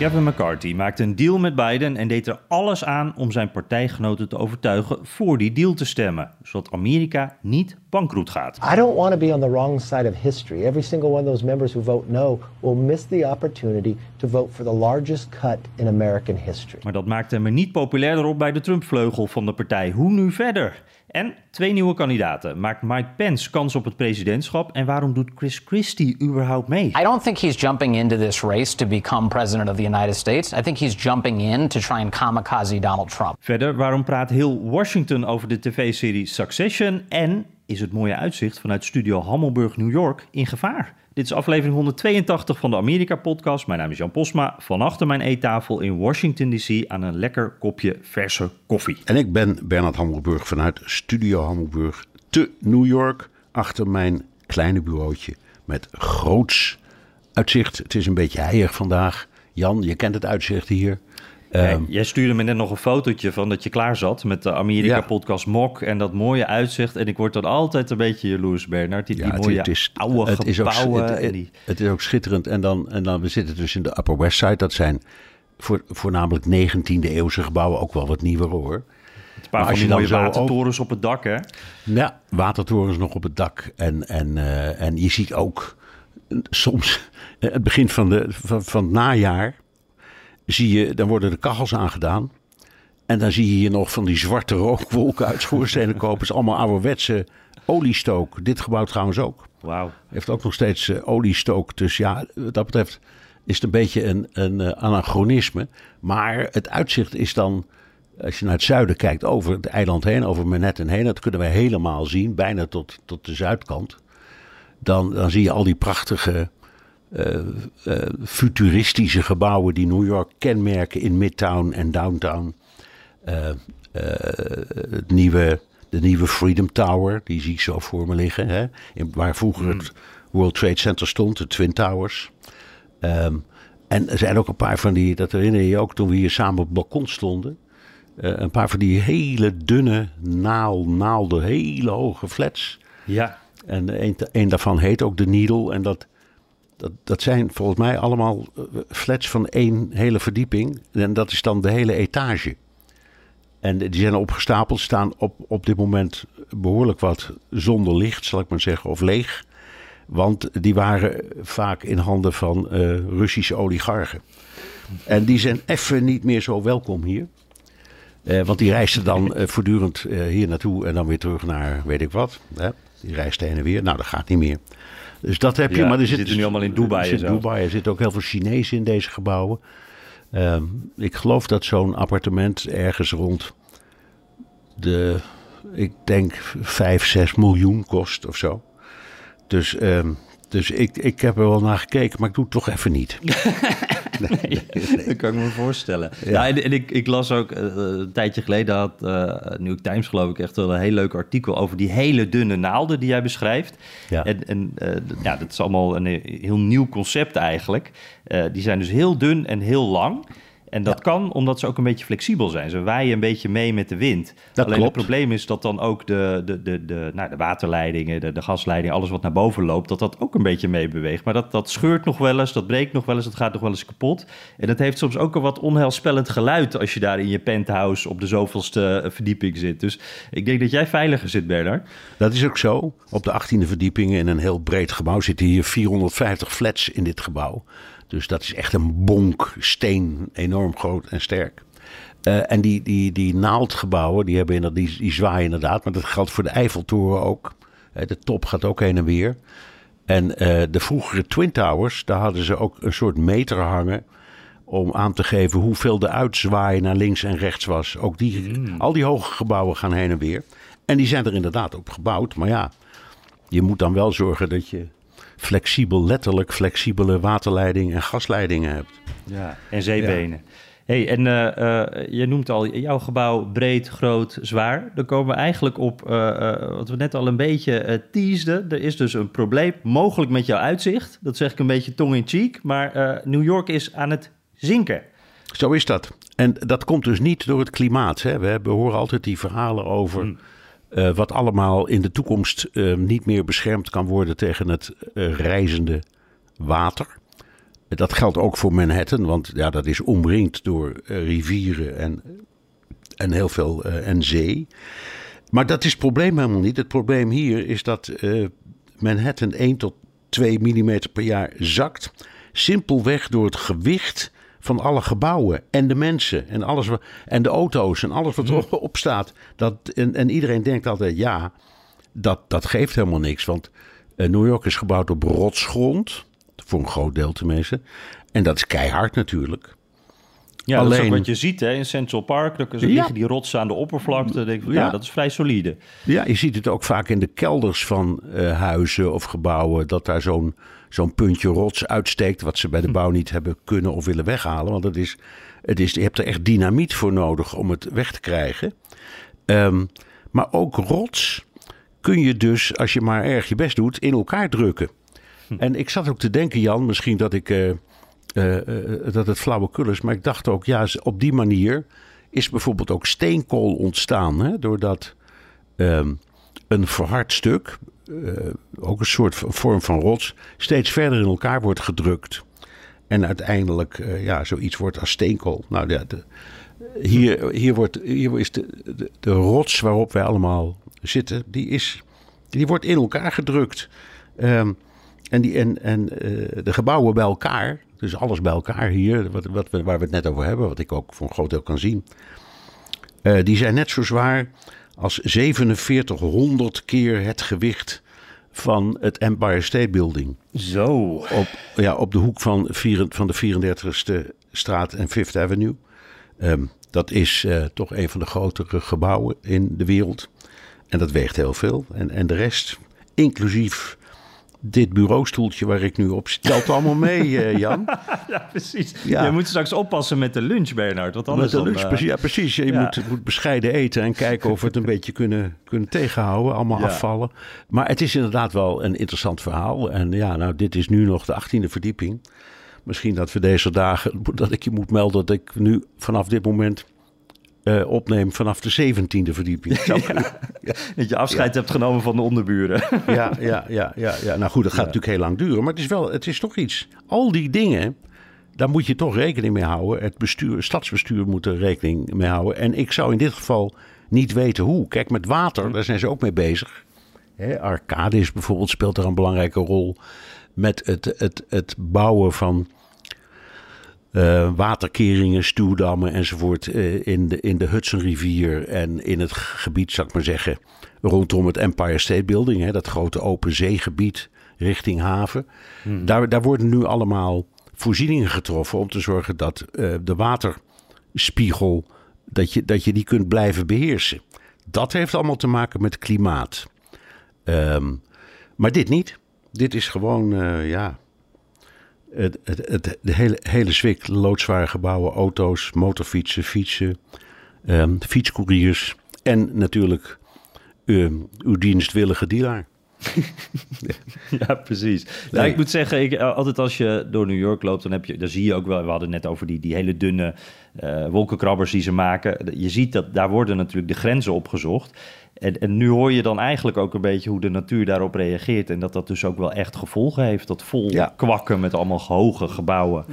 Kevin McCarthy maakte een deal met Biden en deed er alles aan om zijn partijgenoten te overtuigen voor die deal te stemmen, zodat Amerika niet bankroet gaat. I don't want to be on the wrong side of history. Every single one of those members who vote no will miss the opportunity to vote for the largest cut in American history. Maar dat maakte hem er niet populairder op bij de Trump-vleugel van de partij. Hoe nu verder? En twee nieuwe kandidaten. Maakt Mike Pence kans op het presidentschap? En waarom doet Chris Christie überhaupt mee? I don't think he's jumping into this race to become president of the United States. I think he's jumping in to try and kamikaze Donald Trump. Verder, waarom praat heel Washington over de tv-serie Succession? En is het mooie uitzicht vanuit studio Hammelburg, New York, in gevaar? Dit is aflevering 182 van de Amerika-podcast. Mijn naam is Jan Posma. Van achter mijn eettafel in Washington D.C. aan een lekker kopje verse koffie. En ik ben Bernard Hammelburg vanuit Studio Hammelburg te New York. Achter mijn kleine bureautje met groots uitzicht. Het is een beetje heilig vandaag. Jan, je kent het uitzicht hier. Ehm, jij stuurde me net nog een fotootje van dat je klaar zat met de Amerika-podcast Mok en dat mooie uitzicht. En ik word dan altijd een beetje jaloers, Bernard. Die, die ja, het- mooie het is, oude het is ook, gebouwen. het, die... is ook schitterend. En dan, en dan, we zitten dus in de Upper West Side. Dat zijn voor, voornamelijk 19e eeuwse gebouwen. Ook wel wat nieuwer hoor. Een paar Maar van die mooie watertorens op het dak, hè? Ja, watertorens nog op het dak. En, en, eh, en je ziet ook soms het begin van, de, van, van het najaar. Zie je, dan worden de kachels aangedaan. En dan zie je hier nog van die zwarte rookwolken uit schoorstenenkopers. Allemaal ouderwetse oliestook. Dit gebouw trouwens ook. Wauw. Heeft ook nog steeds eh, oliestook. Dus ja, wat dat betreft is het een beetje een, een eh, anachronisme. Maar het uitzicht is dan, als je naar het zuiden kijkt, over het eiland heen, over Manhattan heen. Dat kunnen we helemaal zien, bijna tot, tot de zuidkant. Dan, dan zie je al die prachtige eh, eh, futuristische gebouwen die New York kenmerken in Midtown en Downtown. Eh, het nieuwe, de nieuwe Freedom Tower, die zie ik zo voor me liggen. Hè? In, waar vroeger het World Trade Center stond, de Twin Towers. Ehm, en er zijn ook een paar van die, dat herinner je je ook toen we hier samen op het balkon stonden. Een paar van die hele dunne naal, naalde, hele hoge flats. Ja. En een, een daarvan heet ook de Needle. En dat, dat, dat zijn volgens mij allemaal eh, flats van één hele verdieping. En dat is dan de hele etage. En die zijn opgestapeld, staan op, op dit moment behoorlijk wat zonder licht, zal ik maar zeggen, of leeg. Want die waren vaak in handen van eh, Russische oligarchen. En die zijn even niet meer zo welkom hier. Eh, want die reisden dan voortdurend hier naartoe en dan weer terug naar weet ik wat. Hè? Die heen en weer. Nou, dat gaat niet meer. Dus dat heb je. Ja, maar er zit, zitten nu allemaal in Dubai Er zit. Dubai. Er zitten ook heel veel Chinezen in deze gebouwen. Ehm, ik geloof dat zo'n appartement ergens rond de, ik denk 5, 6 miljoen kost of zo. Dus, ehm, dus ik, ik heb er wel naar gekeken, maar ik doe het toch even niet. Dat kan ik me voorstellen. Ja. en, en ik, ik las ook eh, een tijdje geleden had eh New York Times geloof ik echt wel een heel leuk artikel over die hele dunne naalden die jij beschrijft. Ja. En, en eh, ja, dat is allemaal een heel nieuw concept eigenlijk. Die zijn dus heel dun en heel lang. En dat kan omdat ze ook een beetje flexibel zijn. Ze waaien een beetje mee met de wind. Dat Alleen klopt. het probleem is dat dan ook de, de, de, de, nou, de waterleidingen, de, de gasleidingen, alles wat naar boven loopt, dat dat ook een beetje mee beweegt. Maar dat, dat scheurt nog wel eens, dat breekt nog wel eens, dat gaat nog wel eens kapot. En dat heeft soms ook een wat onheilspellend geluid als je daar in je penthouse op de zoveelste eh, verdieping zit. Dus ik denk dat jij veiliger zit, Bernard. Dat is ook zo. Op de 18e verdieping in een heel breed gebouw zitten hier 450 flats in dit gebouw. Dus dat is echt een bonk steen, enorm groot en sterk. Eh, en die, die, die naaldgebouwen, die, hebben inderdaad, die, die zwaaien inderdaad. Maar dat geldt voor de Eiffeltoren ook. Eh, de top gaat ook heen en weer. En eh, de vroegere Twin Towers, daar hadden ze ook een soort meter hangen. Om aan te geven hoeveel de uitzwaai naar links en rechts was. Ook die, al die hoge gebouwen gaan heen en weer. En die zijn er inderdaad op gebouwd. Maar ja, je moet dan wel zorgen dat je flexibel, letterlijk flexibele waterleidingen en gasleidingen hebt. Ja. En zeebenen. hey, en uh, je noemt al jouw gebouw breed, groot, zwaar. Dan komen we eigenlijk op wat we net al een beetje teasden. Er is dus een probleem, mogelijk met jouw uitzicht. Dat zeg ik een beetje tong in cheek. Maar New York is aan het zinken. Zo is dat. En dat komt dus niet door het klimaat. Hè. We, we horen altijd die verhalen over hmm. Uh, wat allemaal in de toekomst uh, niet meer beschermd kan worden tegen het uh, reizende water. Dat geldt ook voor Manhattan, want ja, dat is omringd door rivieren en, en heel veel en zee. Maar dat is het probleem helemaal niet. Het probleem hier is dat Manhattan 1 tot 2 mm per jaar zakt. Simpelweg door het gewicht van alle gebouwen en de mensen en alles en de auto's en alles wat erop staat. Dat, en, en iedereen denkt altijd ja, dat, dat geeft helemaal niks. Want uh, New York is gebouwd op rotsgrond, voor een groot deel tenminste. En dat is keihard natuurlijk. Ja, Alleen, dat is ook wat je ziet hè, in Central Park. Dan ja. liggen die rotsen aan de oppervlakte. denk ik, ja. dat is vrij solide. Ja, je ziet het ook vaak in de kelders van uh, huizen of gebouwen. Dat daar zo'n zo'n puntje rots uitsteekt. Wat ze bij de hm. bouw niet hebben kunnen of willen weghalen. Want het is, het is, je hebt er echt dynamiet voor nodig om het weg te krijgen. Um, maar ook rots kun je dus, als je maar erg je best doet, in elkaar drukken. Hm. En ik zat ook te denken, Jan, misschien dat ik. Uh, uh, dat het flauwekul is. Maar ik dacht ook, ja, op die manier is bijvoorbeeld ook steenkool ontstaan. Hè, doordat um, een verhard stuk, uh, ook een soort vorm van rots, steeds verder in elkaar wordt gedrukt. En uiteindelijk uh, ja, zoiets wordt als steenkool. Nou, ja, de, hier, hier, wordt, hier is de, de, rots waarop wij allemaal zitten, die, is, die wordt in elkaar gedrukt. Um, en, die, en, en uh, de gebouwen bij elkaar, dus alles bij elkaar hier, wat, wat we, waar we het net over hebben, wat ik ook voor een groot deel kan zien, die zijn net zo zwaar als 4700 keer het gewicht van het Empire State Building. Zo. Op, ja, op de hoek van, vier, van de 34ste straat en Fifth Avenue. Um, dat is uh, toch een van de grotere gebouwen in de wereld. En dat weegt heel veel. En, en de rest, inclusief dit bureaustoeltje waar ik nu op zit, telt allemaal mee, uh, Jan. ja, precies. Ja. Je moet straks oppassen met de lunch, Bernard. Want anders met de lunch, precies, ja, precies. Je ja. moet, moet, bescheiden eten en kijken of we het een beetje kunnen, kunnen tegenhouden. Allemaal afvallen. Maar het is inderdaad wel een interessant verhaal. En ja, nou, dit is nu nog de achttiende verdieping. Misschien dat we deze dagen, dat ik je moet melden dat ik nu vanaf dit moment uh, opneem vanaf de 17e verdieping. Ja, Dat je afscheid hebt genomen van de onderburen. ja, ja, ja, ja, ja. Nou goed, dat gaat natuurlijk heel lang duren. Maar het is wel, het is toch iets. Al die dingen, daar moet je toch rekening mee houden. Het bestuur, het stadsbestuur moet er rekening mee houden. En ik zou in dit geval niet weten hoe. Kijk, met water, daar zijn ze ook mee bezig. He, Arcadis bijvoorbeeld speelt er een belangrijke rol. Met het, het, het bouwen van uh, waterkeringen, stuwdammen enzovoort uh, in, de, in de Hudsonrivier en in het gebied, zou ik maar zeggen, rondom het Empire State Building, hè, dat grote open zeegebied richting haven. Hmm. Daar, daar worden nu allemaal voorzieningen getroffen om te zorgen dat uh, de waterspiegel, dat je, dat je die kunt blijven beheersen. Dat heeft allemaal te maken met klimaat. Um, maar dit niet. Dit is gewoon, ja, het, het, de hele, hele zwik loodzware gebouwen, auto's, motorfietsen, fietsen, um, fietscouriers en natuurlijk um, uw dienstwillige dealer. ja, precies. Nou, ik moet zeggen, ik, eh, altijd als je door New York loopt, dan, heb je, dan zie je ook wel, we hadden net over die, die hele dunne uh, wolkenkrabbers die ze maken. Je ziet dat daar worden natuurlijk de grenzen opgezocht. En, en, nu hoor je dan eigenlijk ook een beetje hoe de natuur daarop reageert. En dat dat dus ook wel echt gevolgen heeft. Dat vol kwakken met allemaal hoge gebouwen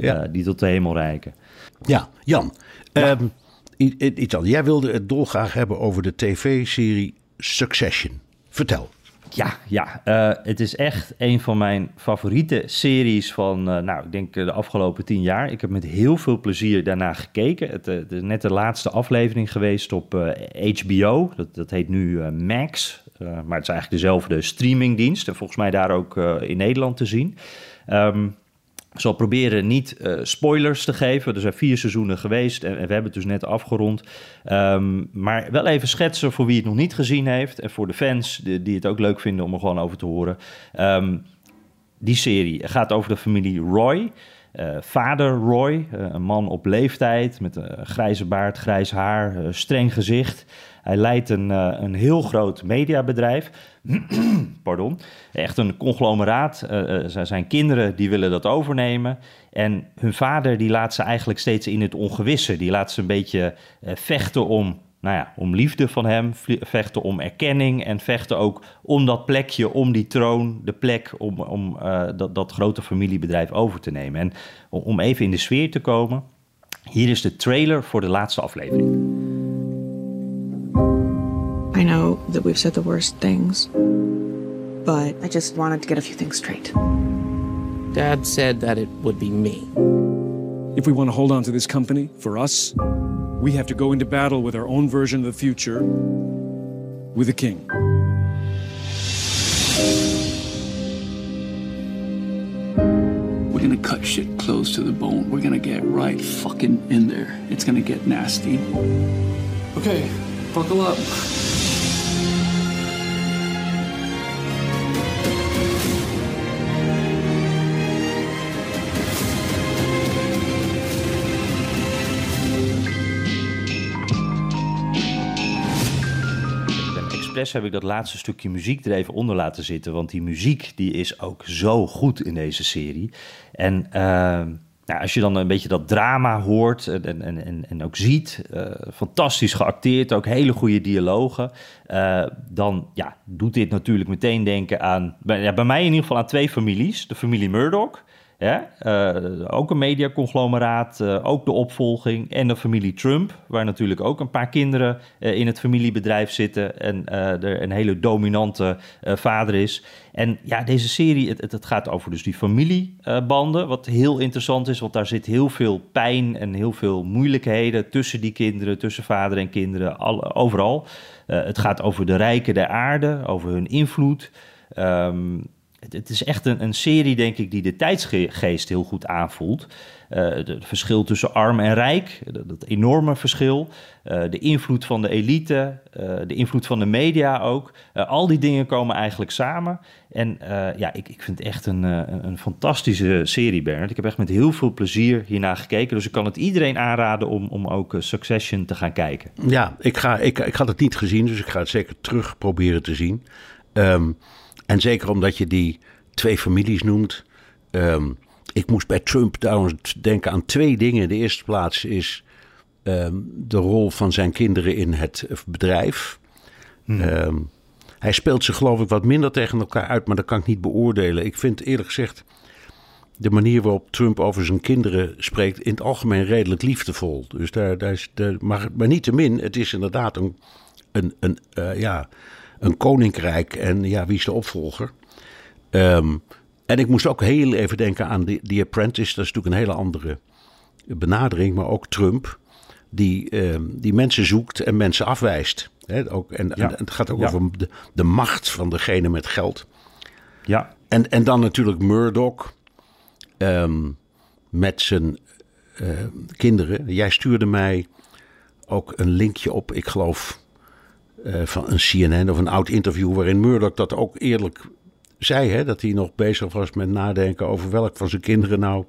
ja. uh, die tot de hemel reiken. Ja, Jan. Ja. Um, iets anders. Jij wilde het dolgraag hebben over de tv-serie Succession. Vertel. Ja, ja uh, het is echt een van mijn favoriete series van, uh, nou, ik denk de afgelopen tien jaar. Ik heb met heel veel plezier daarna gekeken. Het, is net de laatste aflevering geweest op HBO. Dat, dat heet nu Max. maar het is eigenlijk dezelfde streamingdienst. En volgens mij daar ook in Nederland te zien. Um, zal proberen niet uh, spoilers te geven. Er zijn vier seizoenen geweest en, we hebben het dus net afgerond. Um, maar wel even schetsen voor wie het nog niet gezien heeft. En voor de fans die, die het ook leuk vinden om er gewoon over te horen. Um, die serie gaat over de familie Roy. Vader Roy, een man op leeftijd met een grijze baard, grijs haar, streng gezicht. Hij leidt een, een heel groot mediabedrijf. Pardon. Echt een conglomeraat. zijn kinderen die willen dat overnemen. En hun vader die laat ze eigenlijk steeds in het ongewisse. Die laat ze een beetje vechten om nou ja, om liefde van hem, vechten om erkenning en vechten ook om dat plekje, om die troon, de plek om, om uh, dat, dat grote familiebedrijf over te nemen. En om even in de sfeer te komen, hier is de trailer voor de laatste aflevering. I know that we've said the worst things, but I just wanted to get a few things straight. Dad said that it would be me. If we want to hold on to this company for us, we have to go into battle with our own version of the future with a king. We're gonna cut shit close to the bone. We're gonna get right fucking in there. It's gonna get nasty. Okay, buckle up. Heb ik dat laatste stukje muziek er even onder laten zitten. Want die muziek die is ook zo goed in deze serie. En uh, nou, als je dan een beetje dat drama hoort en, en, en, en ook ziet, uh, fantastisch geacteerd, ook hele goede dialogen, uh, dan ja, doet dit natuurlijk meteen denken aan, bij, ja, bij mij in ieder geval aan twee families. De familie Murdoch ja, uh, ook een mediaconglomeraat, uh, ook de opvolging en de familie Trump, waar natuurlijk ook een paar kinderen uh, in het familiebedrijf zitten en er een hele dominante vader is. En ja, deze serie, het, het gaat over dus die familiebanden, wat heel interessant is, want daar zit heel veel pijn en heel veel moeilijkheden tussen die kinderen, tussen vader en kinderen, al, overal. het gaat over de rijken der aarde, over hun invloed. Um, het is echt een, een, serie, denk ik, die de tijdsgeest heel goed aanvoelt. Uh, het verschil tussen arm en rijk, dat, enorme verschil. Uh, de invloed van de elite, uh, de invloed van de media ook. al die dingen komen eigenlijk samen. En ja, ik, ik vind het echt een, een fantastische serie, Bernard. Ik heb echt met heel veel plezier hiernaar gekeken. Dus ik kan het iedereen aanraden om, om ook Succession te gaan kijken. Ja, ik, ga, ik, ik had het niet gezien, dus ik ga het zeker terug proberen te zien. Um, zeker omdat je die twee families noemt. Um, ik moest bij Trump trouwens denken aan twee dingen. In de eerste plaats is um, de rol van zijn kinderen in het bedrijf. Hmm. Um, hij speelt ze geloof ik wat minder tegen elkaar uit, maar dat kan ik niet beoordelen. Ik vind eerlijk gezegd de manier waarop Trump over zijn kinderen spreekt in het algemeen redelijk liefdevol. Dus daar, daar is, de, maar, maar niettemin, het is inderdaad een, een, een uh, ja, een koninkrijk en ja, wie is de opvolger? Um, en ik moest ook heel even denken aan The, The Apprentice. Dat is natuurlijk een hele andere benadering, maar ook Trump, die, um, die mensen zoekt en mensen afwijst. He, ook, en, ja. en, het gaat ook ja. over de, de, macht van degene met geld. Ja. En, en dan natuurlijk Murdoch um, met zijn uh, kinderen. Jij stuurde mij ook een linkje op, ik geloof van een CNN of een oud interview waarin Murdoch dat ook eerlijk zei. Hè, dat hij nog bezig was met nadenken over welk van zijn kinderen nou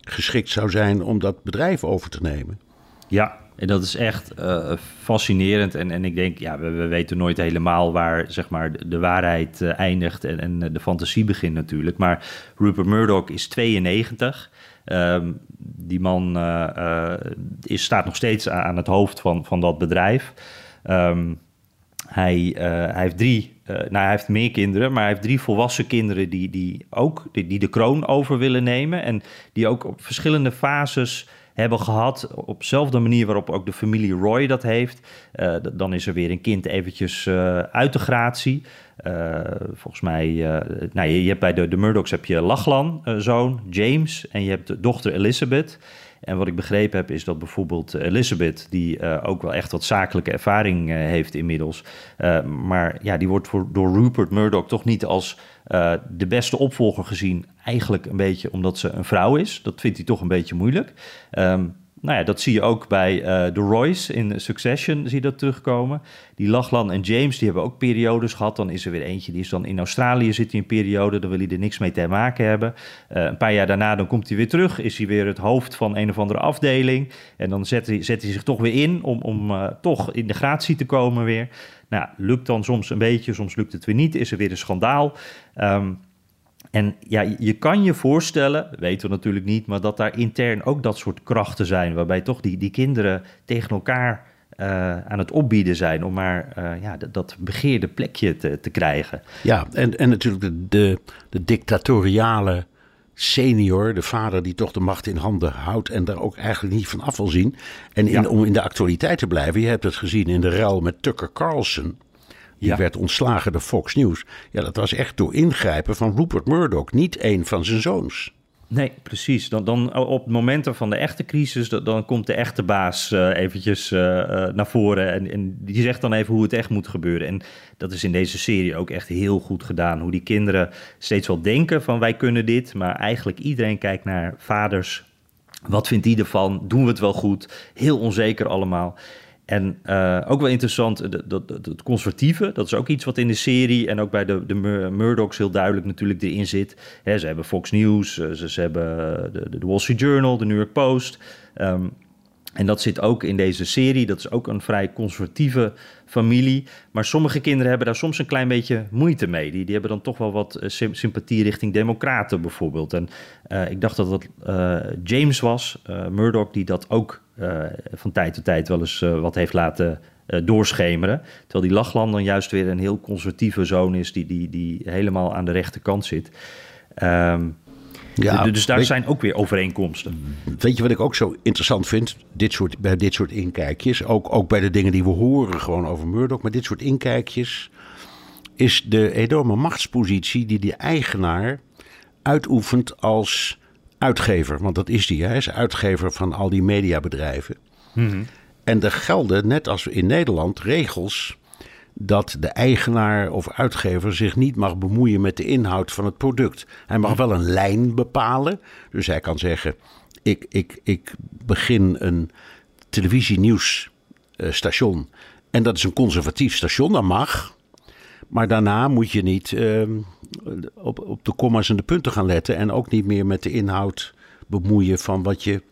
geschikt zou zijn om dat bedrijf over te nemen. Ja, en dat is echt uh, fascinerend. En, en ik denk, ja, we, we, weten nooit helemaal waar zeg maar, de, waarheid uh, eindigt en, en de fantasie begint natuurlijk. Maar Rupert Murdoch is 92. Um, die man is, staat nog steeds aan het hoofd van, van dat bedrijf. Um, hij, uh, hij heeft drie, uh, nou hij heeft meer kinderen, maar hij heeft drie volwassen kinderen die, die ook die, die de kroon over willen nemen. En die ook op verschillende fases hebben gehad. Op dezelfde manier waarop ook de familie Roy dat heeft. Uh, dan is er weer een kind eventjes uit de gratie. Volgens mij, nou, je, je, hebt bij de, de Murdochs heb je Lachlan, zoon, James. En je hebt de dochter Elizabeth. En wat ik begrepen heb is dat bijvoorbeeld Elizabeth, die uh, ook wel echt wat zakelijke ervaring uh, heeft inmiddels, maar ja, die wordt door Rupert Murdoch toch niet als de beste opvolger gezien. Eigenlijk een beetje omdat ze een vrouw is. Dat vindt hij toch een beetje moeilijk. Um, nou ja, dat zie je ook bij uh, The Royce in Succession, zie je dat terugkomen. Die Lachlan en James, die hebben ook periodes gehad. Dan is er weer eentje, die is dan in Australië zit hij een periode, dan wil hij er niks mee te maken hebben. Uh, een paar jaar daarna, dan komt hij weer terug, is hij weer het hoofd van een of andere afdeling. En dan zet hij, zet hij zich toch weer in om, om uh, toch in de gratie te komen weer. Nou, lukt dan soms een beetje, soms lukt het weer niet, is er weer een schandaal. Um, en ja, je kan je voorstellen, weten we natuurlijk niet, maar dat daar intern ook dat soort krachten zijn, waarbij toch die, die kinderen tegen elkaar uh, aan het opbieden zijn om maar uh, ja, dat, begeerde plekje te, te krijgen. Ja, en, en natuurlijk de, de, de dictatoriale senior, de vader die toch de macht in handen houdt en daar ook eigenlijk niet van af wil zien. En in, ja. om in de actualiteit te blijven, je hebt het gezien in de ruil met Tucker Carlson. Die ja. werd ontslagen door Fox News. Ja, dat was echt door ingrijpen van Rupert Murdoch, niet één van zijn zoons. Nee, precies. Dan, dan op momenten van de echte crisis, dan, dan komt de echte baas uh, eventjes uh, uh, naar voren en, en, die zegt dan even hoe het echt moet gebeuren. En dat is in deze serie ook echt heel goed gedaan. Hoe die kinderen steeds wel denken van wij kunnen dit, maar eigenlijk iedereen kijkt naar vaders. Wat vindt die ervan? Doen we het wel goed? Heel onzeker allemaal. En uh, ook wel interessant, het conservatieve, dat is ook iets wat in de serie en ook bij de, de Murdochs heel duidelijk natuurlijk erin zit. Ze hebben Fox News, ze, ze hebben de, de, Wall Street Journal, de New York Post. Um, en dat zit ook in deze serie. Dat is ook een vrij conservatieve familie. Maar sommige kinderen hebben daar soms een klein beetje moeite mee. Die, die hebben dan toch wel wat sympathie richting democraten bijvoorbeeld. En uh, ik dacht dat dat uh, James was, uh, Murdoch, die dat ook van tijd tot tijd wel eens wat heeft laten doorschemeren. Terwijl die Lachlan dan juist weer een heel conservatieve zoon is... die, die, die helemaal aan de rechterkant zit. Um, ja, dus daar zijn ook weer overeenkomsten. Weet je wat ik ook zo interessant vind? Dit soort, bij dit soort inkijkjes. Ook, ook bij de dingen die we horen gewoon over Murdoch. Maar dit soort inkijkjes is de enorme machtspositie die de eigenaar uitoefent als uitgever. Want dat is die. Hij is uitgever van al die mediabedrijven. Mm-hmm. En er gelden, net als in Nederland, regels dat de eigenaar of uitgever zich niet mag bemoeien met de inhoud van het product. Hij mag wel een lijn bepalen. Dus hij kan zeggen: Ik, ik, ik begin een televisienieuwsstation. En dat is een conservatief station, dat mag. Maar daarna moet je niet uh, op, op de komma's en de punten gaan letten. En ook niet meer met de inhoud bemoeien van wat je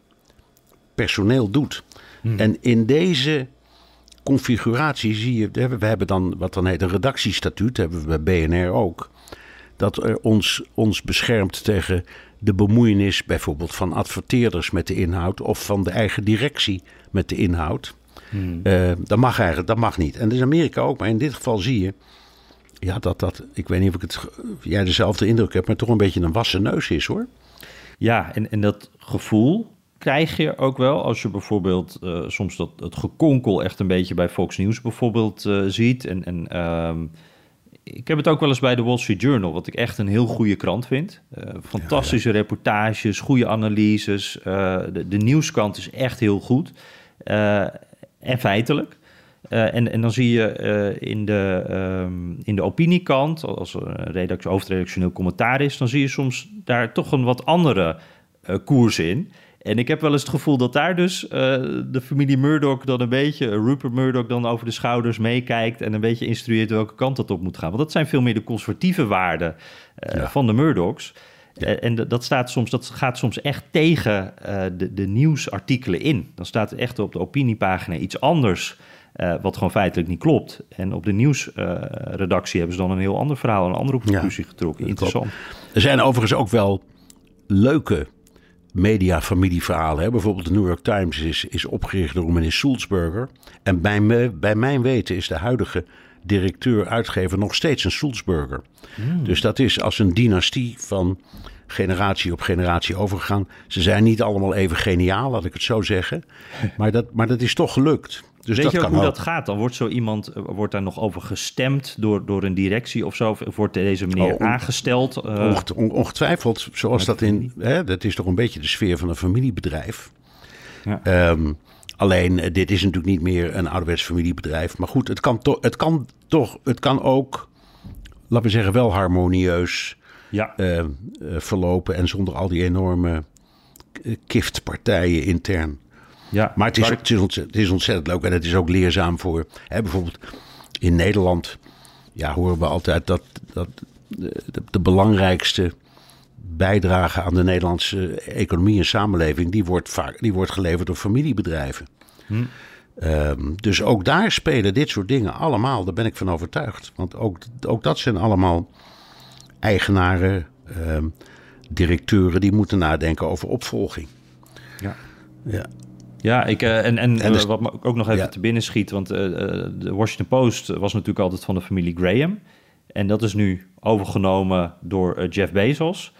personeel doet. Hmm. En in deze configuratie zie je, we hebben dan wat dan heet een redactiestatuut, hebben we bij BNR ook. Dat er ons, ons beschermt tegen de bemoeienis bijvoorbeeld van adverteerders met de inhoud of van de eigen directie met de inhoud. Hmm. Uh, dat mag eigenlijk, dat mag niet. En dat is Amerika ook, maar in dit geval zie je ja, dat dat, ik weet niet of ik het, jij dezelfde indruk hebt, maar toch een beetje een wassen neus is hoor. Ja, en, en dat gevoel, krijg je ook wel als je bijvoorbeeld uh, soms dat het gekonkel echt een beetje bij Fox News bijvoorbeeld uh, ziet. En, en um, ik heb het ook wel eens bij de Wall Street Journal, wat ik echt een heel goede krant vind. Uh, fantastische ja, ja. reportages, goede analyses. de, de nieuwskant is echt heel goed. en feitelijk. Uh, en, en dan zie je uh, in, de, um, in de opiniekant, als er een redactie, hoofdredactioneel commentaar is, dan zie je soms daar toch een wat andere uh, koers in. En ik heb wel eens het gevoel dat daar dus uh, de familie Murdoch dan een beetje, uh, Rupert Murdoch dan over de schouders meekijkt en een beetje instrueert welke kant dat op moet gaan. Want dat zijn veel meer de conservatieve waarden uh, ja. van de Murdochs. Ja. en dat, staat soms, dat gaat soms echt tegen de, de nieuwsartikelen in. Dan staat echt op de opiniepagina iets anders. wat gewoon feitelijk niet klopt. En op de nieuwsredactie hebben ze dan een heel ander verhaal, een andere conclusie ja, getrokken. Interessant. Er zijn overigens ook wel leuke mediafamilieverhalen. Bijvoorbeeld de New York Times is, is opgericht door meneer Sulzberger. En bij, me, bij mijn weten is de huidige directeur-uitgever nog steeds een Sulzberger. Mm. Dus dat is als een dynastie van generatie op generatie overgegaan. Ze zijn niet allemaal even geniaal, laat ik het zo zeggen. Maar dat, maar dat is toch gelukt. Dus Weet dat je ook hoe ook. dat gaat? Dan wordt zo iemand, eh, wordt daar nog over gestemd door, door een directie of zo? Of wordt deze meneer Oh, on- aangesteld? Uh, Onget- on- ongetwijfeld, zoals dat in. Hè, dat is toch een beetje de sfeer van een familiebedrijf. Ja. Ehm, alleen, eh, dit is natuurlijk niet meer een ouderwets familiebedrijf. Maar goed, het kan, to- het kan toch. Het kan ook, laten we zeggen, wel harmonieus ja. eh, eh, verlopen. En zonder al die enorme eh, kiftpartijen intern. Ja, Maar het is, het, is ontzettend, het is ontzettend leuk en het is ook leerzaam voor. Hè, bijvoorbeeld in Nederland ja, horen we altijd dat, dat de, de, de belangrijkste bijdrage aan de Nederlandse economie en samenleving, die wordt, vaak, die wordt geleverd door familiebedrijven. Hm. Ehm, dus ook daar spelen dit soort dingen allemaal, daar ben ik van overtuigd. Want ook, ook dat zijn allemaal eigenaren, ehm, directeuren die moeten nadenken over opvolging. Ja. Ja. Ja, ik, eh, en, en, En dus- eh, wat me ook nog even Ja. te binnen schiet, want eh, de Washington Post was natuurlijk altijd van de familie Graham. En dat is nu overgenomen door Jeff Bezos.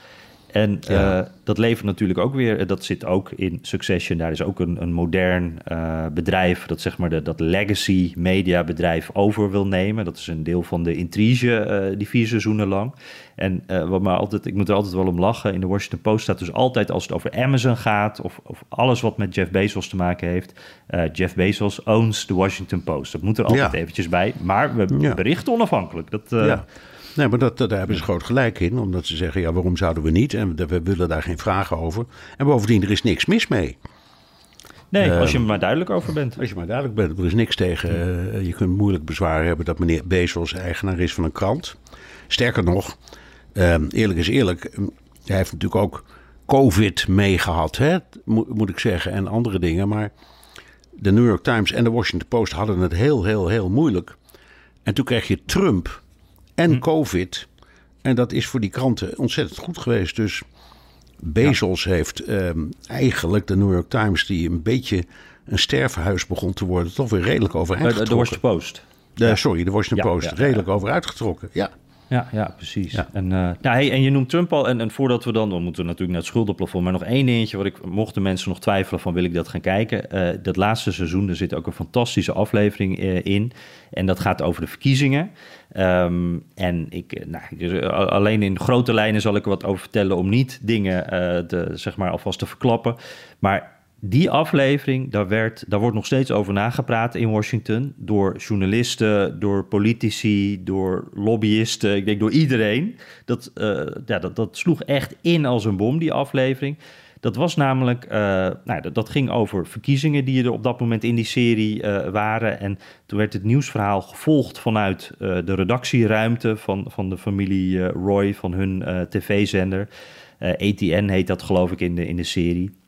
En Ja. eh, dat levert natuurlijk ook weer, eh, dat zit ook in Succession. Daar is ook een, een modern eh, bedrijf dat zeg maar de, dat legacy media bedrijf over wil nemen. Dat is een deel van de intrige die vier seizoenen lang. En wat me altijd, ik moet er altijd wel om lachen. In de Washington Post staat dus altijd als het over Amazon gaat of, of alles wat met Jeff Bezos te maken heeft. Jeff Bezos owns de Washington Post. Dat moet er altijd Ja. eventjes bij. Maar we Ja. berichten onafhankelijk. Dat, Ja. Nee, maar dat, dat- daar hebben ze groot gelijk in. Omdat ze zeggen, ja, waarom zouden we niet? En we, we willen daar geen vragen over. En bovendien, er is niks mis mee. Nee, als je er maar duidelijk over bent. Als je maar duidelijk bent, er is niks tegen. eh, je kunt moeilijk bezwaar hebben dat meneer Bezos eigenaar is van een krant. Sterker nog, eh, eerlijk is eerlijk, eh, hij heeft natuurlijk ook COVID meegehad, moet, moet ik zeggen, en andere dingen. Maar de New York Times en de Washington Post hadden het heel, heel, heel moeilijk. En toen kreeg je Trump en COVID. En dat is voor die kranten ontzettend goed geweest. Dus Bezos heeft ehm, eigenlijk de New York Times, die een beetje een sterfhuis begon te worden, toch weer redelijk over de, de. Washington Post. De- Sorry, de Washington Ja, Post. redelijk over uitgetrokken. Ja. Ja, ja precies. Ja. En, eh, ja, hey, en je noemt Trump al. En, en voordat we dan, dan moeten we natuurlijk naar het schuldenplafond. Maar nog één dingetje, wat ik, mochten mensen nog twijfelen van wil ik dat gaan kijken. eh, dat laatste seizoen, er zit ook een fantastische aflevering eh, in. En dat gaat over de verkiezingen. Ehm, en ik, nou, dus, alleen in grote lijnen zal ik er wat over vertellen om niet dingen te, zeg maar alvast te verklappen. Maar die aflevering, daar, werd, daar wordt nog steeds over nagepraat in Washington. Door journalisten, door politici, door lobbyisten. Ik denk door iedereen. Dat, eh, ja, dat, dat sloeg echt in als een bom, die aflevering. Dat was namelijk, eh, nou, dat, ging over verkiezingen die er op dat moment in die serie eh, waren. En toen werd het nieuwsverhaal gevolgd vanuit de redactieruimte van, van de familie Roy, van hun tv-zender. ATN heet dat geloof ik in de, in de serie.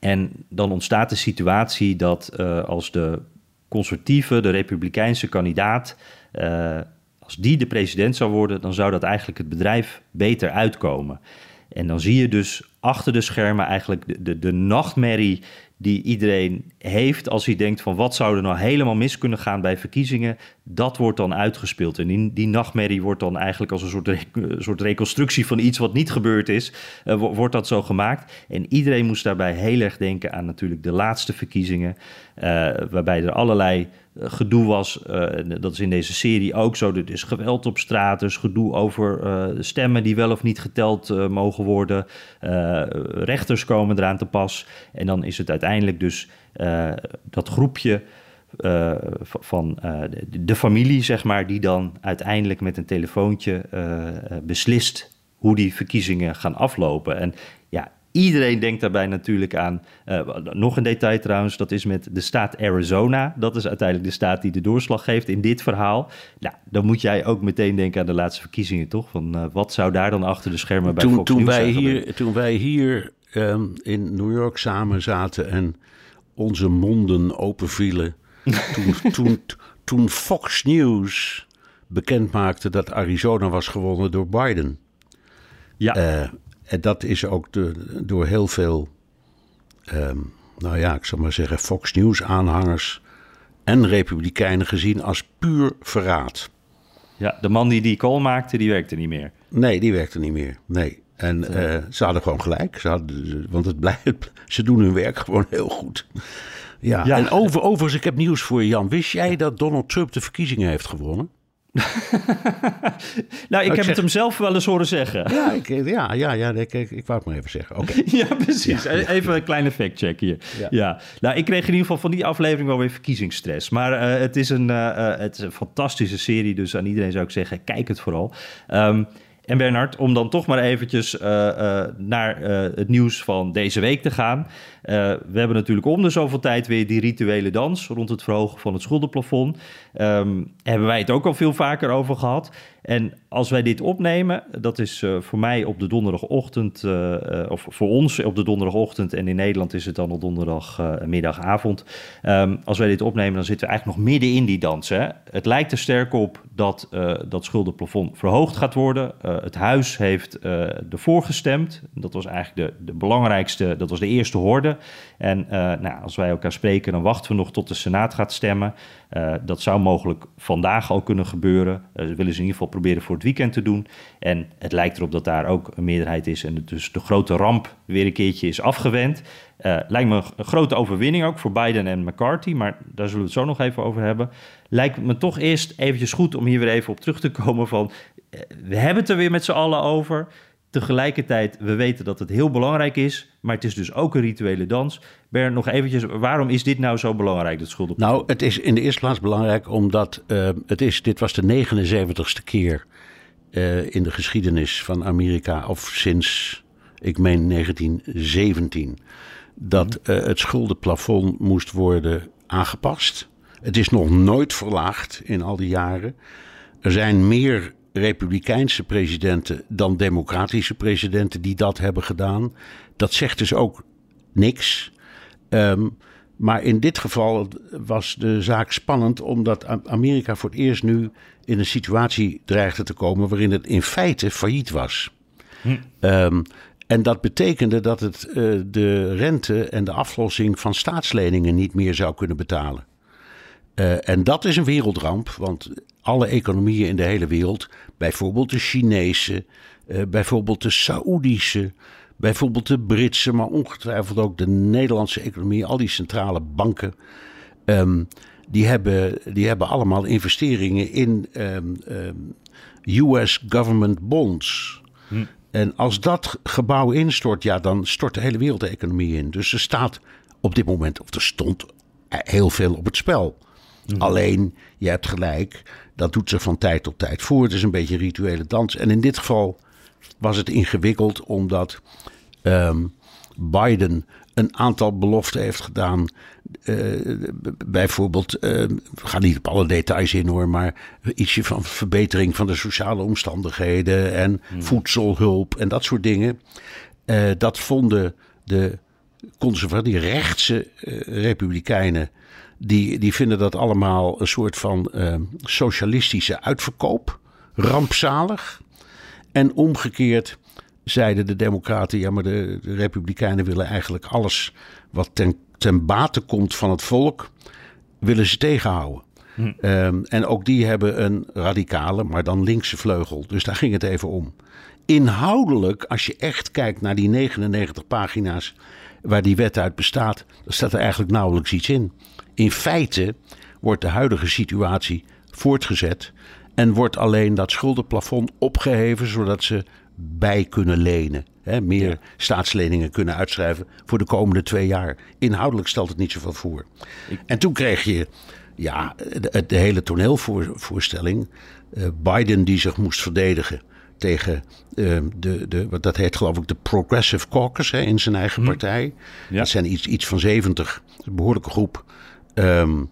En dan ontstaat de situatie dat eh, als de conservatieve, de republikeinse kandidaat, eh, als die de president zou worden, dan zou dat eigenlijk het bedrijf beter uitkomen. En dan zie je dus achter de schermen eigenlijk de, de, de nachtmerrie die iedereen heeft als hij denkt van wat zou er nou helemaal mis kunnen gaan bij verkiezingen, dat wordt dan uitgespeeld. En die, die nachtmerrie wordt dan eigenlijk als een soort, soort reconstructie van iets wat niet gebeurd is, eh, wo- wordt dat zo gemaakt. En iedereen moest daarbij heel erg denken aan natuurlijk de laatste verkiezingen, eh, waarbij er allerlei gedoe was. eh, dat is in deze serie ook zo. Er is geweld op straat, is gedoe over eh, stemmen die wel of niet geteld eh, mogen worden. Eh, rechters komen eraan te pas. En dan is het uiteindelijk dus eh, dat groepje eh, van eh, de, familie, zeg maar, die dan uiteindelijk met een telefoontje eh, eh, beslist hoe die verkiezingen gaan aflopen. En iedereen denkt daarbij natuurlijk aan, eh, nog een detail trouwens, dat is met de staat Arizona. Dat is uiteindelijk de staat die de doorslag geeft in dit verhaal. Nou, dan moet jij ook meteen denken aan de laatste verkiezingen, toch? Van eh, wat zou daar dan achter de schermen bij Toen, Fox toen, News wij hier, toen wij hier ehm, in New York samen zaten en onze monden openvielen. toen, toen, toen Fox News bekend maakte dat Arizona was gewonnen door Biden. Ja. Eh, en dat is ook de, door heel veel, ehm, nou ja, ik zal maar zeggen, Fox News aanhangers en republikeinen gezien als puur verraad. Ja, de man die die call maakte, die werkte niet meer. Nee, die werkte niet meer. Nee. En eh, ze hadden gewoon gelijk. Ze hadden, want het blijft, ze doen hun werk gewoon heel goed. Ja, Ja. en over, overigens, ik heb nieuws voor je, Jan. Wist jij dat Donald Trump de verkiezingen heeft gewonnen? Nou, ik heb zeg- het hem zelf wel eens horen zeggen. Ja, ik, ja, ja, ja ik, ik, ik wou het maar even zeggen. Oké. Ja, precies. Even een kleine fact-check hier. Ja. Nou, ik kreeg in ieder geval van die aflevering wel weer verkiezingsstress. Maar eh, het, is een, eh, eh, het is een fantastische serie, dus aan iedereen zou ik zeggen, kijk het vooral. Ehm, en Bernard, om dan toch maar eventjes naar het nieuws van deze week te gaan. We hebben natuurlijk om de zoveel tijd weer die rituele dans rond het verhogen van het schuldenplafond. Um, hebben wij het ook al veel vaker over gehad. En als wij dit opnemen, dat is uh, voor mij op de donderdagochtend, uh, uh, of voor ons op de donderdagochtend en in Nederland is het dan op donderdagmiddagavond. Um, als wij dit opnemen, dan zitten we eigenlijk nog midden in die dans. Hè? Het lijkt er sterk op dat dat schuldenplafond verhoogd gaat worden. het huis heeft ervoor gestemd. Dat was eigenlijk de, de belangrijkste, dat was de eerste horde. En nou, als wij elkaar spreken, dan wachten we nog tot de Senaat gaat stemmen. dat zou mogelijk vandaag al kunnen gebeuren. Uh, willen ze in ieder geval proberen voor het weekend te doen. En het lijkt erop dat daar ook een meerderheid is. En dus de grote ramp weer een keertje is afgewend. Lijkt me een grote overwinning ook voor Biden en McCarthy. Maar daar zullen we het zo nog even over hebben. Lijkt me toch eerst eventjes goed om hier weer even op terug te komen van... we hebben het er weer met z'n allen over... Tegelijkertijd, we weten dat het heel belangrijk is, maar het is dus ook een rituele dans. Bernd, nog eventjes, waarom is dit nou zo belangrijk, dat schuldenplafond? Nou, het is in de eerste plaats belangrijk omdat uh, het is, dit was de 79ste keer uh, in de geschiedenis van Amerika, of sinds, ik meen 1917, dat uh, het schuldenplafond moest worden aangepast. Het is nog nooit verlaagd in al die jaren. Er zijn meer republikeinse presidenten dan democratische presidenten die dat hebben gedaan. Dat zegt dus ook niks. Um, maar in dit geval was de zaak spannend omdat Amerika voor het eerst nu in een situatie dreigde te komen waarin het in feite failliet was. Hm. Um, en dat betekende dat het uh, de rente en de aflossing van staatsleningen niet meer zou kunnen betalen. Uh, en dat is een wereldramp, want alle economieën in de hele wereld, bijvoorbeeld de Chinese, uh, bijvoorbeeld de Saoedische, bijvoorbeeld de Britse, maar ongetwijfeld ook de Nederlandse economie, al die centrale banken, um, die, hebben, die hebben allemaal investeringen in um, um, US government bonds. Hm. En als dat gebouw instort, ja, dan stort de hele wereldeconomie in. Dus er staat op dit moment, of er stond heel veel op het spel. Mm. Alleen, je hebt gelijk, dat doet zich van tijd tot tijd voor. Het is een beetje een rituele dans. En in dit geval was het ingewikkeld omdat um, Biden een aantal beloften heeft gedaan. Uh, bijvoorbeeld, uh, we gaan niet op alle details in hoor, maar ietsje van verbetering van de sociale omstandigheden en mm. voedselhulp en dat soort dingen. Uh, dat vonden de conservatieve rechtse republikeinen die, die vinden dat allemaal een soort van uh, socialistische uitverkoop. Rampzalig. En omgekeerd zeiden de Democraten: ja, maar de, de Republikeinen willen eigenlijk alles wat ten, ten bate komt van het volk, willen ze tegenhouden. Hm. Um, en ook die hebben een radicale, maar dan linkse vleugel. Dus daar ging het even om. Inhoudelijk, als je echt kijkt naar die 99 pagina's waar die wet uit bestaat, dan staat er eigenlijk nauwelijks iets in. In feite wordt de huidige situatie voortgezet en wordt alleen dat schuldenplafond opgeheven zodat ze bij kunnen lenen. Hè, meer staatsleningen kunnen uitschrijven voor de komende twee jaar. Inhoudelijk stelt het niet zoveel voor. En toen kreeg je ja, de, de hele toneelvoorstelling. Uh, Biden die zich moest verdedigen tegen uh, de, de, wat dat heet geloof ik de Progressive Caucus hè, in zijn eigen hm. partij. Ja. Dat zijn iets, iets van 70, een behoorlijke groep Um,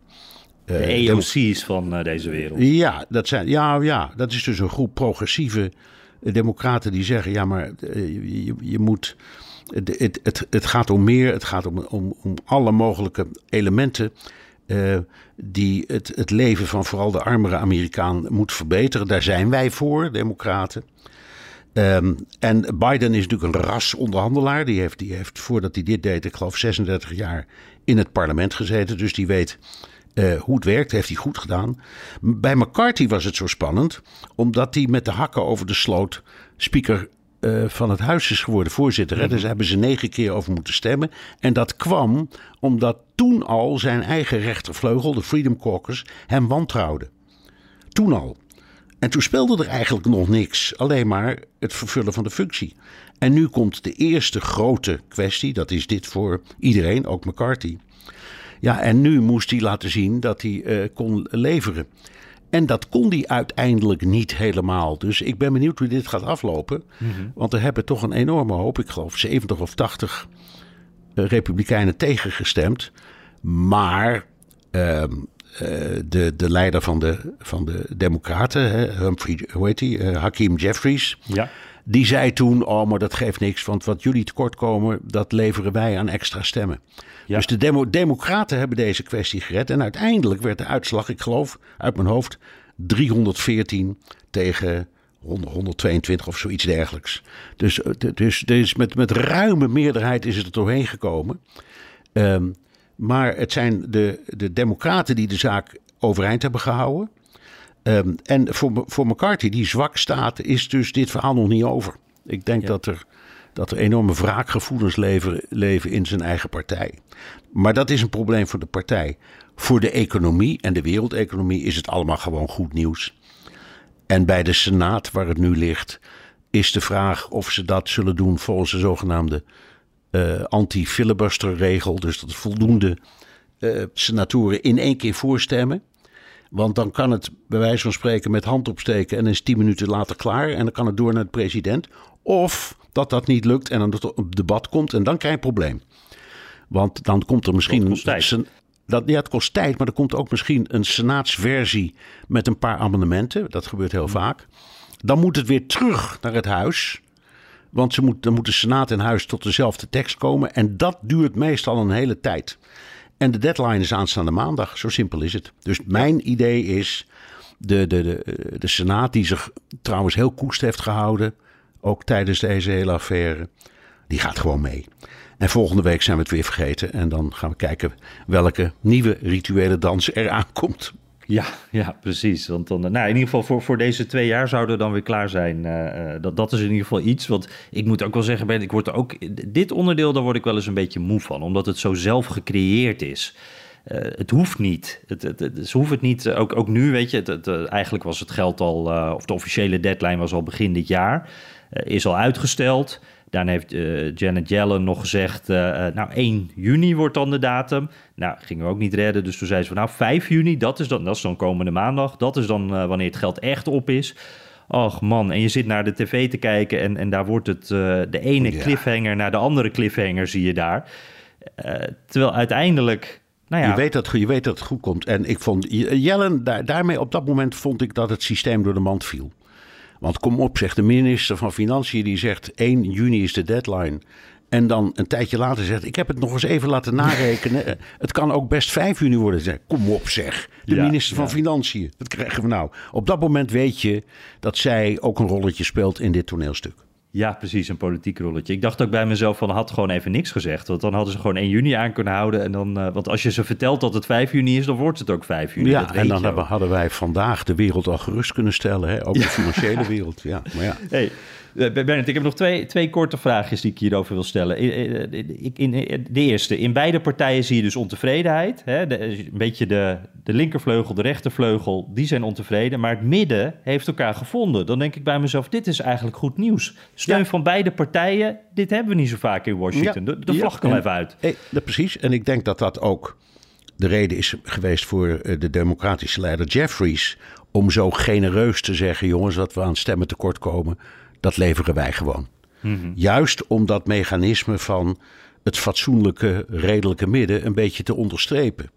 de EOC's van uh, deze wereld. Ja dat, zijn, ja, ja, dat is dus een groep progressieve democraten die zeggen: ja, maar je, je, moet. Het, het, het, het, gaat om meer, het gaat om, om, om alle mogelijke elementen. Die het, leven van vooral de armere Amerikaan moet verbeteren. Daar zijn wij voor, democraten. Um, en Biden is natuurlijk een rasonderhandelaar. Die heeft, die heeft, voordat hij dit deed, ik geloof 36 jaar in het parlement gezeten. Dus die weet uh, hoe het werkt. Heeft hij goed gedaan. Bij McCarthy was het zo spannend, omdat hij met de hakken over de sloot speaker uh, van het huis is geworden, voorzitter. Mm Dus daar hebben ze negen keer over moeten stemmen. En dat kwam omdat toen al zijn eigen rechtervleugel, de Freedom Caucus, hem wantrouwde. Toen al. En toen speelde er eigenlijk nog niks, alleen maar het vervullen van de functie. En nu komt de eerste grote kwestie, dat is dit voor iedereen, ook McCarthy. Ja, en nu moest hij laten zien dat hij uh, kon leveren. En dat kon hij uiteindelijk niet helemaal. Dus ik ben benieuwd hoe dit gaat aflopen. Mm -hmm. Want er hebben toch een enorme hoop, ik geloof 70 of 80 eh, Republikeinen tegengestemd. Maar ehm, eh, de, de leider van de, van de Democraten, hè, Humphrey, hoe heet die? Eh, Hakeem Jeffries. Ja. Die zei toen: Oh, maar dat geeft niks, want wat jullie tekortkomen, dat leveren wij aan extra stemmen. Ja. Dus de demo Democraten hebben deze kwestie gered. En uiteindelijk werd de uitslag, ik geloof uit mijn hoofd, 314 tegen 100, 122 of zoiets dergelijks. Dus, eh, dus, dus met, met ruime meerderheid is het er doorheen gekomen. Ehm, maar het zijn de, de Democraten die de zaak overeind hebben gehouden. Ehm, en voor, voor McCarthy, die zwak staat, is dus dit verhaal nog niet over. Ik denk dat, er, dat er enorme wraakgevoelens leven, leven in zijn eigen partij. Maar dat is een probleem voor de partij. Voor de economie en de wereldeconomie is het allemaal gewoon goed nieuws. En bij de Senaat, waar het nu ligt, is de vraag of ze dat zullen doen volgens de zogenaamde eh, anti-filibuster-regel. Dus dat voldoende eh, senatoren in één keer voorstemmen. Want dan kan het bij wijze van spreken met hand opsteken en is tien minuten later klaar. En dan kan het door naar de president. Of dat dat niet lukt en dan tot een debat komt en dan krijg je een probleem. Want dan komt er misschien Dat kost tijd. een. Dat, ja, het kost tijd, maar er komt ook misschien een senaatsversie met een paar amendementen. Dat gebeurt heel vaak. Dan moet het weer terug naar het huis. Want ze moet, dan moet de Senaat en Huis tot dezelfde tekst komen. En dat duurt meestal een hele tijd. En de deadline is aanstaande maandag. Zo simpel is het. Dus mijn idee is. De, de, de, de Senaat, die zich trouwens heel koest heeft gehouden. Ook tijdens deze hele affaire. Die gaat gewoon mee. En volgende week zijn we het weer vergeten. En dan gaan we kijken welke nieuwe rituele dans er aankomt. Ja, ja, precies. Want dan, nou, in ieder geval voor, voor deze twee jaar zouden we dan weer klaar zijn. Eh, eh, dat, dat is in ieder geval iets. Want ik moet ook wel zeggen, Ben, ik word ook. Dit onderdeel, daar word ik wel eens een beetje moe van. Omdat het zo zelf gecreëerd is. Eh, het hoeft niet. Het, het, het- ze niet. Ook, ook nu, weet je, eigenlijk was het geld al. of de officiële deadline was al begin dit jaar. Eh, is al uitgesteld. Daarna heeft eh, Janet Yellen nog gezegd, eh, nou 1 juni wordt dan de datum. Nou, gingen we ook niet redden, dus toen zei ze van nou 5 juni, dat is dan, dat is dan komende maandag. Dat is dan wanneer het geld echt op is. Och man, en je zit naar de tv te kijken en, en daar wordt het de ene Ja. cliffhanger naar de andere cliffhanger zie je daar. Terwijl uiteindelijk, nou ja, Je, weet dat, je weet dat het goed komt. En ik vond, Jellen, daar, daarmee op dat moment vond ik dat het systeem door de mand viel. Want kom op, zegt de minister van Financiën, die zegt 1 juni is de deadline. En dan een tijdje later zegt, ik heb het nog eens even laten narekenen. Het kan ook best 5 juni worden. Zeg, kom op zeg, de Ja, minister van ja. Financiën. Wat krijgen we nou? Op dat moment weet je dat zij ook een rolletje speelt in dit toneelstuk. Ja, precies, een politiek rolletje. Ik dacht ook bij mezelf van, had gewoon even niks gezegd. Want dan hadden ze gewoon 1 juni aan kunnen houden. En dan, eh, want als je ze vertelt dat het 5 juni is, dan wordt het ook 5 juni. Ja, en dan hadden wij vandaag de wereld al gerust kunnen stellen. Hè? Ook de financiële wereld. Ja, maar ja. Hey, Bernard, ik heb nog twee, twee korte vraagjes die ik hierover wil stellen. Eh, eh, in, de eerste, in beide partijen zie je dus ontevredenheid. Hè? De, een beetje de, de linkervleugel, de rechtervleugel, die zijn ontevreden. Maar het midden heeft elkaar gevonden. Dan denk ik bij mezelf, dit is eigenlijk goed nieuws. Steun Ja. van beide partijen, dit hebben we niet zo vaak in Washington. De, de Ja, vlag kan en- even uit. Eh, dat precies. En ik denk dat dat ook de reden is geweest voor eh, de democratische leider Jeffries. Om zo genereus te zeggen: jongens, dat we aan stemmen tekort komen, dat leveren wij gewoon. Juist om dat mechanisme van het fatsoenlijke, redelijke midden een beetje te onderstrepen.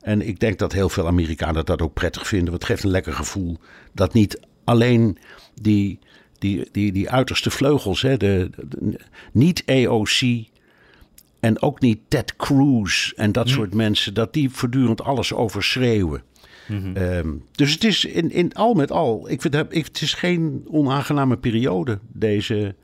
En ik denk dat heel veel Amerikanen dat ook prettig vinden. Want het geeft een lekker gevoel dat niet alleen die, die, die, die uiterste vleugels, hè, de, de- niet AOC en ook niet Ted Cruz en dat soort mensen, dat die voortdurend alles overschreeuwen. Ehm, dus het is in, in al met al, ik vind ik- het is geen onaangename periode, deze,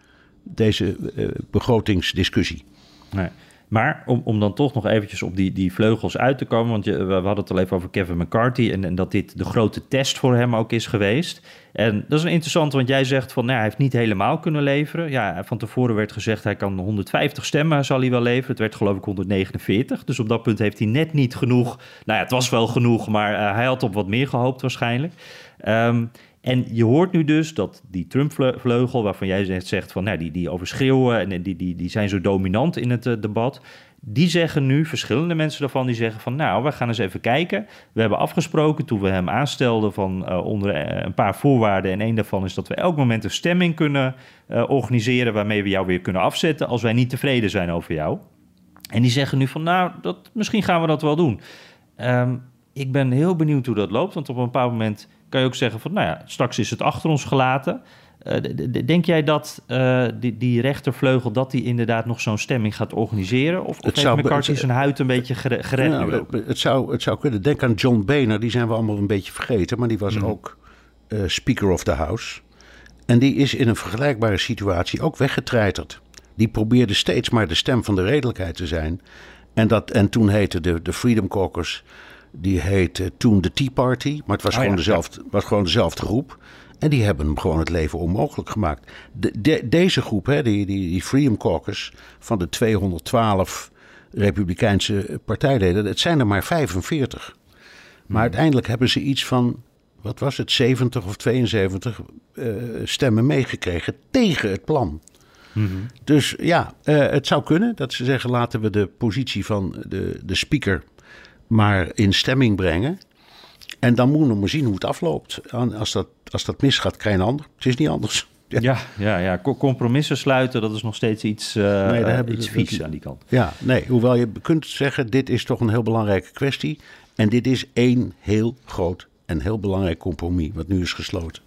deze eh, begrotingsdiscussie. Nee. Maar om, om dan toch nog eventjes op die, die vleugels uit te komen... want je, we, hadden het al even over Kevin McCarthy... En, en dat dit de grote test voor hem ook is geweest. En dat is een want jij zegt van... Nou, hij heeft niet helemaal kunnen leveren. Ja, van tevoren werd gezegd... hij kan 150 stemmen, zal hij wel leveren. Het werd geloof ik 149. Dus op dat punt heeft hij net niet genoeg... Nou ja, het was wel genoeg, maar eh, hij had op wat meer gehoopt waarschijnlijk. Ehm, en je hoort nu dus dat die Trump-vleugel, waarvan jij zegt, van nou, die, die overschreeuwen en die, die, die zijn zo dominant in het eh, debat. Die zeggen nu, verschillende mensen daarvan, die zeggen van nou, we gaan eens even kijken. We hebben afgesproken toen we hem aanstelden van eh, onder eh, een paar voorwaarden. En één daarvan is dat we elk moment een stemming kunnen organiseren waarmee we jou weer kunnen afzetten als wij niet tevreden zijn over jou. En die zeggen nu van, nou, dat, misschien gaan we dat wel doen. Ehm, ik ben heel benieuwd hoe dat loopt, want op een bepaald moment kan je ook zeggen van, nou ja, straks is het achter ons gelaten. Uh, denk jij dat uh, die, die, rechtervleugel dat die inderdaad nog zo'n stemming gaat organiseren? Of, of heeft McCarthy zijn huid een beetje gered? Nou, het, zou, het zou kunnen. Denk aan John Boehner, die zijn we allemaal een beetje vergeten. Maar die was mm. ook uh, Speaker of the House. En die is in een vergelijkbare situatie ook weggetreiterd. Die probeerde steeds maar de stem van de redelijkheid te zijn. En, dat, en toen heette de, de Freedom Caucus, die heette toen de Tea Party. Maar het was, oh, gewoon, ja, dezelfde, was gewoon dezelfde groep. En die hebben hem gewoon het leven onmogelijk gemaakt. De, deze groep, hè, die, die, die Freedom Caucus, van de 212 Republikeinse partijleden, het zijn er maar 45. Maar hmm. uiteindelijk hebben ze iets van, wat was het, 70 of 72 uh, stemmen meegekregen tegen het plan. Hmm. Dus ja, uh, het zou kunnen dat ze zeggen: laten we de positie van de, de speaker maar in stemming brengen. En dan moeten we maar zien hoe het afloopt. Als dat, als dat misgaat, krijg je een ander. Het is niet anders. Ja, ja, ja, ja. compromissen sluiten, dat is nog steeds iets, uh, nee, uh, iets vies aan die kant. Ja, nee, hoewel je kunt zeggen, dit is toch een heel belangrijke kwestie. En dit is één heel groot en heel belangrijk compromis wat nu is gesloten.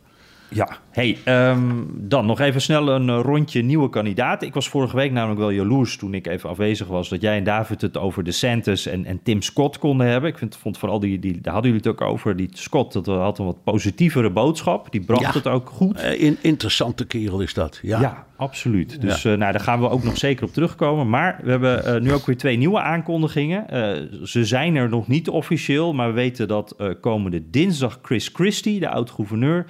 Ja, hey, um, dan nog even snel een eh, rondje nieuwe kandidaten. Ik was vorige week namelijk wel jaloers toen ik even afwezig was... dat jij en David het over de Santos en, en Tim Scott konden hebben. Ik vind, vond vooral, die, die, daar hadden jullie het ook over, die Scott... dat had een wat positievere boodschap. Die bracht het ook goed. Uh, in, interessante kerel is dat, ja. Ja, absoluut. Dus ja. uh, nou, daar gaan we ook nog zeker op terugkomen. Maar we hebben uh, nu ook weer twee nieuwe aankondigingen. Uh, ze zijn er nog niet officieel, maar we weten dat komende dinsdag Chris Christie, de oud-gouverneur,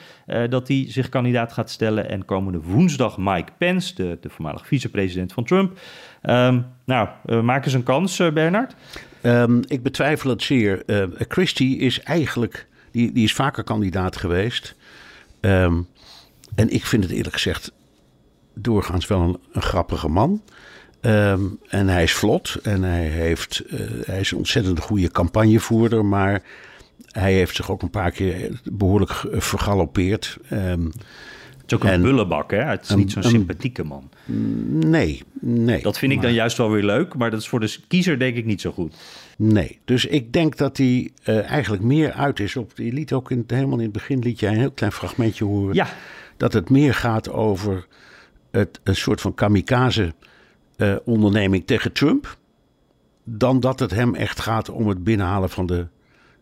dat hij zich kandidaat gaat stellen. En komende woensdag Mike Pence, de, de voormalig vicepresident van Trump. Um, nou, maak eens een kans, Bernard. Um, ik betwijfel het zeer. Christie is eigenlijk, die, die is vaker kandidaat geweest. Um, en ik vind het eerlijk gezegd doorgaans wel een, een grappige man. Um, en hij is vlot en hij, heeft, uh, hij is een ontzettend goede campagnevoerder, maar hij heeft zich ook een paar keer behoorlijk vergalopeerd. Um, het is ook een en, bullebak, hè? Het is niet zo'n sympathieke man. Nee, nee. Dat vind ik dan juist wel weer leuk, maar dat is voor de kiezer denk ik niet zo goed. Nee, dus ik denk dat hij uh, eigenlijk meer uit is op... Je liet ook in, helemaal in het begin liet jij een heel klein fragmentje horen. Ja. Dat het meer gaat over het, een soort van kamikaze-onderneming uh, tegen Trump. Dan dat het hem echt gaat om het binnenhalen van de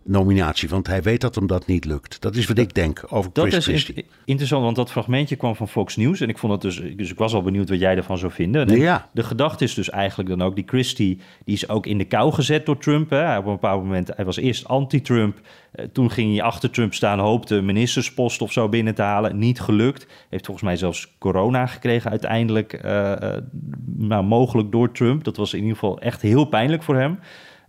nominatie. Want hij weet dat hem dat niet lukt. Dat is wat ik denk over Chris Dat is interessant, want dat fragmentje kwam van Fox News. En ik vond het dus, dus ik was al benieuwd wat jij ervan zou vinden. En ja. De gedachte is dus eigenlijk dan ook, die Christie, die is ook in de kou gezet door Trump. Hè. Op een bepaald moment, hij was eerst anti-Trump. Eh, toen ging hij achter Trump staan, hoopte ministerspost of zo binnen te halen. Niet gelukt. Heeft volgens mij zelfs corona gekregen uiteindelijk. Uh, nou, mogelijk door Trump. Dat was in ieder geval echt heel pijnlijk voor hem.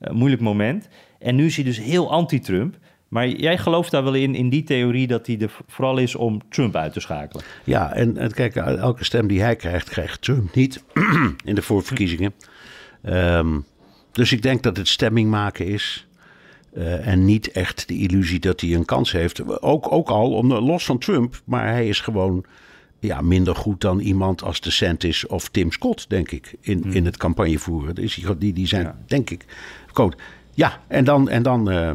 Uh, moeilijk moment. En nu is hij dus heel anti-Trump. Maar jij gelooft daar wel in, in die theorie dat hij er vooral is om Trump uit te schakelen? Ja, en, en kijk, elke stem die hij krijgt, krijgt Trump niet in de voorverkiezingen. Um, dus ik denk dat het stemming maken is. Uh, en niet echt de illusie dat hij een kans heeft. Ook, ook al, om, los van Trump, maar hij is gewoon ja, minder goed dan iemand als de Santis of Tim Scott, denk ik, in, hmm. in het campagnevoeren. Dus die, die zijn, ja. denk ik, goed. Ja, en dan, en dan uh,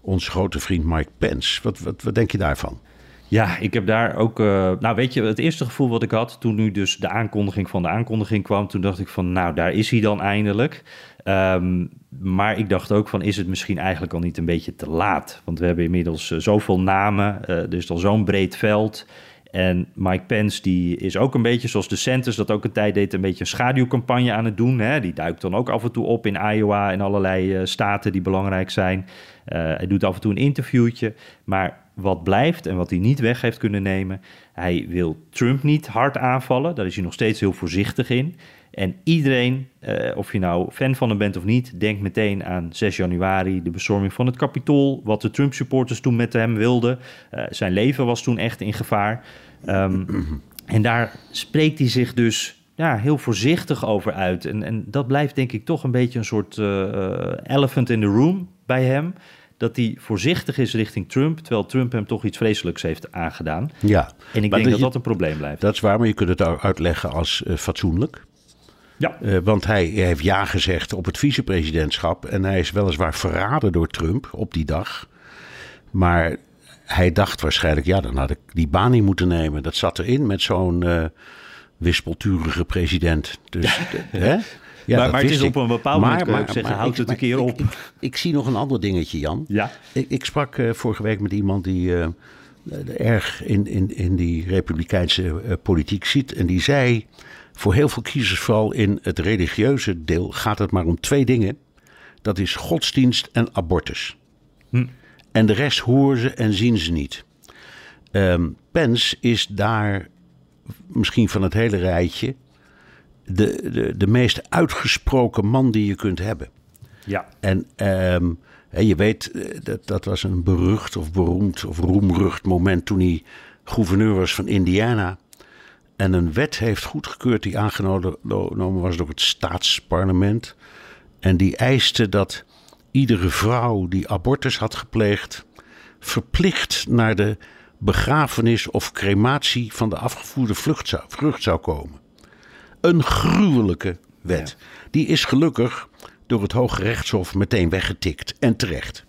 onze grote vriend Mike Pence. Wat, wat, wat denk je daarvan? Ja, ik heb daar ook. Uh, nou, weet je, het eerste gevoel wat ik had toen nu dus de aankondiging van de aankondiging kwam, toen dacht ik van, nou, daar is hij dan eindelijk. Um, maar ik dacht ook van, is het misschien eigenlijk al niet een beetje te laat? Want we hebben inmiddels uh, zoveel namen, er is al zo'n breed veld. En Mike Pence die is ook een beetje zoals de dat ook een tijd deed, een beetje een schaduwcampagne aan het doen. Hè? Die duikt dan ook af en toe op in Iowa en allerlei uh, staten die belangrijk zijn. Uh, hij doet af en toe een interviewtje. Maar wat blijft en wat hij niet weg heeft kunnen nemen, hij wil Trump niet hard aanvallen. Daar is hij nog steeds heel voorzichtig in. En iedereen, uh, of je nou fan van hem bent of niet, denkt meteen aan 6 januari, de bestorming van het Capitool, wat de Trump-supporters toen met hem wilden. Uh, zijn leven was toen echt in gevaar. Um, en daar spreekt hij zich dus ja, heel voorzichtig over uit. En, en dat blijft denk ik toch een beetje een soort uh, elephant in the room bij hem dat hij voorzichtig is richting Trump, terwijl Trump hem toch iets vreselijks heeft aangedaan. Ja. En ik denk dat dat een probleem blijft. Dat is waar, maar je kunt het uitleggen als uh, fatsoenlijk. Ja. Uh, want hij, heeft ja gezegd op het vicepresidentschap. En hij is weliswaar verraden door Trump op die dag. Maar hij dacht waarschijnlijk, ja, dan had ik die baan niet moeten nemen. Dat zat erin met zo'n uh, wispelturige president. Dus, hè? Ja, maar, maar het is op een bepaald maar, moment, maar, zeggen, houd het een keer op. Ik, ik, zie nog een ander dingetje, Jan. Ja. Ik, ik sprak uh, vorige week met iemand die uh, erg in, in, in die republikeinse politiek zit. En die zei, voor heel veel kiezers, vooral in het religieuze deel, gaat het maar om twee dingen. Dat is godsdienst en abortus. Hm. En de rest horen ze en zien ze niet. Um, Pence is daar misschien van het hele rijtje de, de, de meest uitgesproken man die je kunt hebben. Ja. En um, je weet, dat, dat was een berucht of beroemd of roemrucht moment toen hij gouverneur was van Indiana. En een wet heeft goedgekeurd die aangenomen was door het staatsparlement. En die eiste dat iedere vrouw die abortus had gepleegd, verplicht naar de begrafenis of crematie van de afgevoerde vlucht zou, vrucht zou komen. Een gruwelijke wet. Die is gelukkig door het Hoge Rechtshof meteen weggetikt en terecht.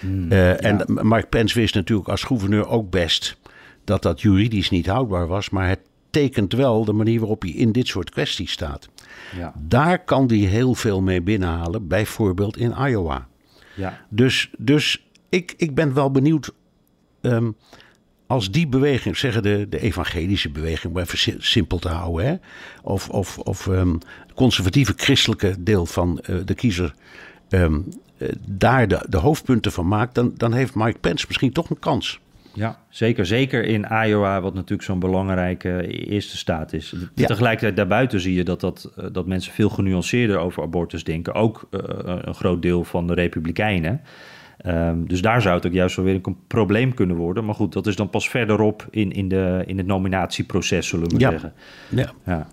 Hmm, uh, en Mark Pence wist natuurlijk als gouverneur ook best dat dat juridisch niet houdbaar was, maar het tekent wel de manier waarop hij in dit soort kwesties staat. Ja. Daar kan hij heel veel mee binnenhalen, bijvoorbeeld in Iowa. Ja. Dus, dus ik, ik ben wel benieuwd. Um, als die beweging, zeggen de, de evangelische beweging, om even simpel te houden, hè? of, of, of um, conservatieve christelijke deel van uh, de kiezer, um, uh, daar de, de hoofdpunten van maakt, dan, dan heeft Mike Pence misschien toch een kans. Ja, zeker. Zeker in Iowa, wat natuurlijk zo'n belangrijke eerste staat is. Ja. Tegelijkertijd daarbuiten zie je dat, dat, dat mensen veel genuanceerder over abortus denken. Ook uh, een groot deel van de Republikeinen. Um, dus daar zou het ook juist wel weer een probleem kunnen worden. Maar goed, dat is dan pas verderop in, in, de, in het nominatieproces, zullen we ja. zeggen. Ja. ja.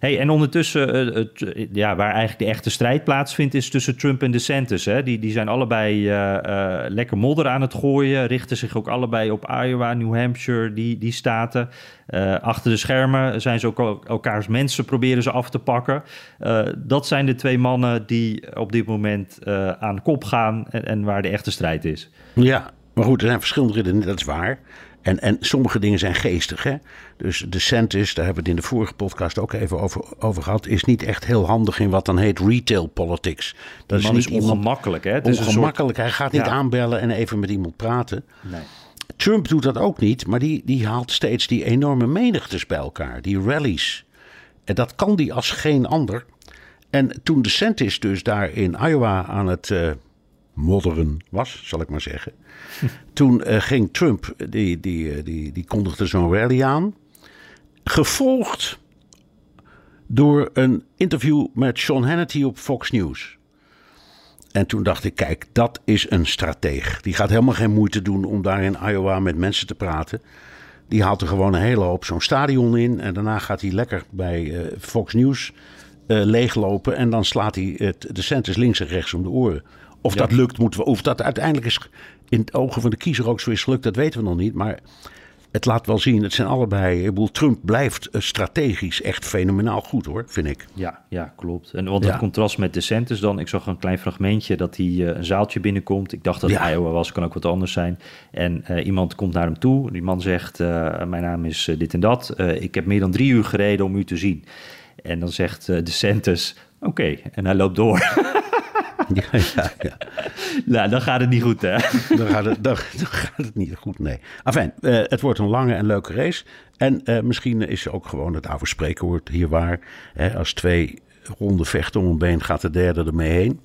Hey, en ondertussen, uh, het, ja, waar eigenlijk de echte strijd plaatsvindt, is tussen Trump en DeSantis. Hè? Die, die zijn allebei lekker modder aan het gooien, richten zich ook allebei op Iowa, New Hampshire, die, die staten. achter de schermen zijn ze ook elkaars mensen, proberen ze af te pakken. dat zijn de twee mannen die op dit moment aan kop gaan en, en waar de echte strijd is. Ja, maar goed, er zijn verschillende redenen, dat is waar. En, en sommige dingen zijn geestig. Hè? Dus de Centis, daar hebben we het in de vorige podcast ook even over, over gehad, is niet echt heel handig in wat dan heet retail politics. Dat is niet niet ongemakkelijk, hè? Het is ongemakkelijk. Soort... Hij gaat niet Ja. aanbellen en even met iemand praten. Nee. Trump doet dat ook niet, maar die, die haalt steeds die enorme menigtes bij elkaar, die rallies. En dat kan die als geen ander. En toen de Centis dus daar in Iowa aan het eh, modderen was, zal ik maar zeggen. Toen eh, ging Trump, die, die, eh, die, die kondigde zo'n rally aan. Gevolgd door een interview met Sean Hannity op Fox News. En toen dacht ik, kijk, dat is een strateeg. Die gaat helemaal geen moeite doen om daar in Iowa met mensen te praten. Die haalt er gewoon een hele hoop zo'n stadion in. En daarna gaat hij lekker bij eh, Fox News eh, leeglopen. En dan slaat hij het, de centers links en rechts om de oren. Of dat lukt, moeten we. Of dat uiteindelijk is in het ogen van de kiezer ook zo is gelukt, dat weten we nog niet. Maar het laat wel zien, het zijn allebei. Ik bedoel, Trump blijft eh, strategisch echt fenomenaal goed hoor, vind ik. Ja, ja klopt. En want Ja. het contrast met DeSantis dan. Ik zag een klein fragmentje dat hij eh, een zaaltje binnenkomt. Ik dacht dat Ja. Iowa was, kan ook wat anders zijn. En eh, iemand komt naar hem toe. Die man zegt, mijn naam is dit en dat. Ik heb meer dan drie uur gereden om u te zien. En dan zegt DeSantis, oké. En hij loopt door. Ja, ja, nou, dan gaat het niet goed, hè? Dan, gaat het, dan, dan gaat het niet goed, nee. Enfin, eh, het wordt een lange en leuke race. En eh, misschien is ook gewoon het oude spreekwoord hier waar. Hè, als twee ronden vechten om een been, gaat de derde ermee heen.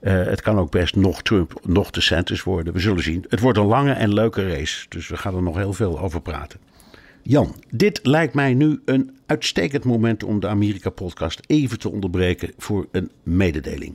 Eh, het kan ook best nog Trump, nog de Santis worden. We zullen zien. Het wordt een lange en leuke race. Dus we gaan er nog heel veel over praten. Jan, dit lijkt mij nu een uitstekend moment om de Amerika-podcast even te onderbreken voor een mededeling.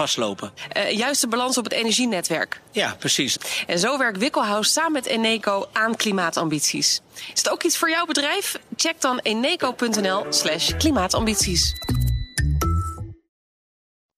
vastlopen. Uh, juiste balans op het energienetwerk. Ja, precies. En zo werkt Wikkelhuis samen met Eneco aan klimaatambities. Is het ook iets voor jouw bedrijf? Check dan eneco.nl slash klimaatambities.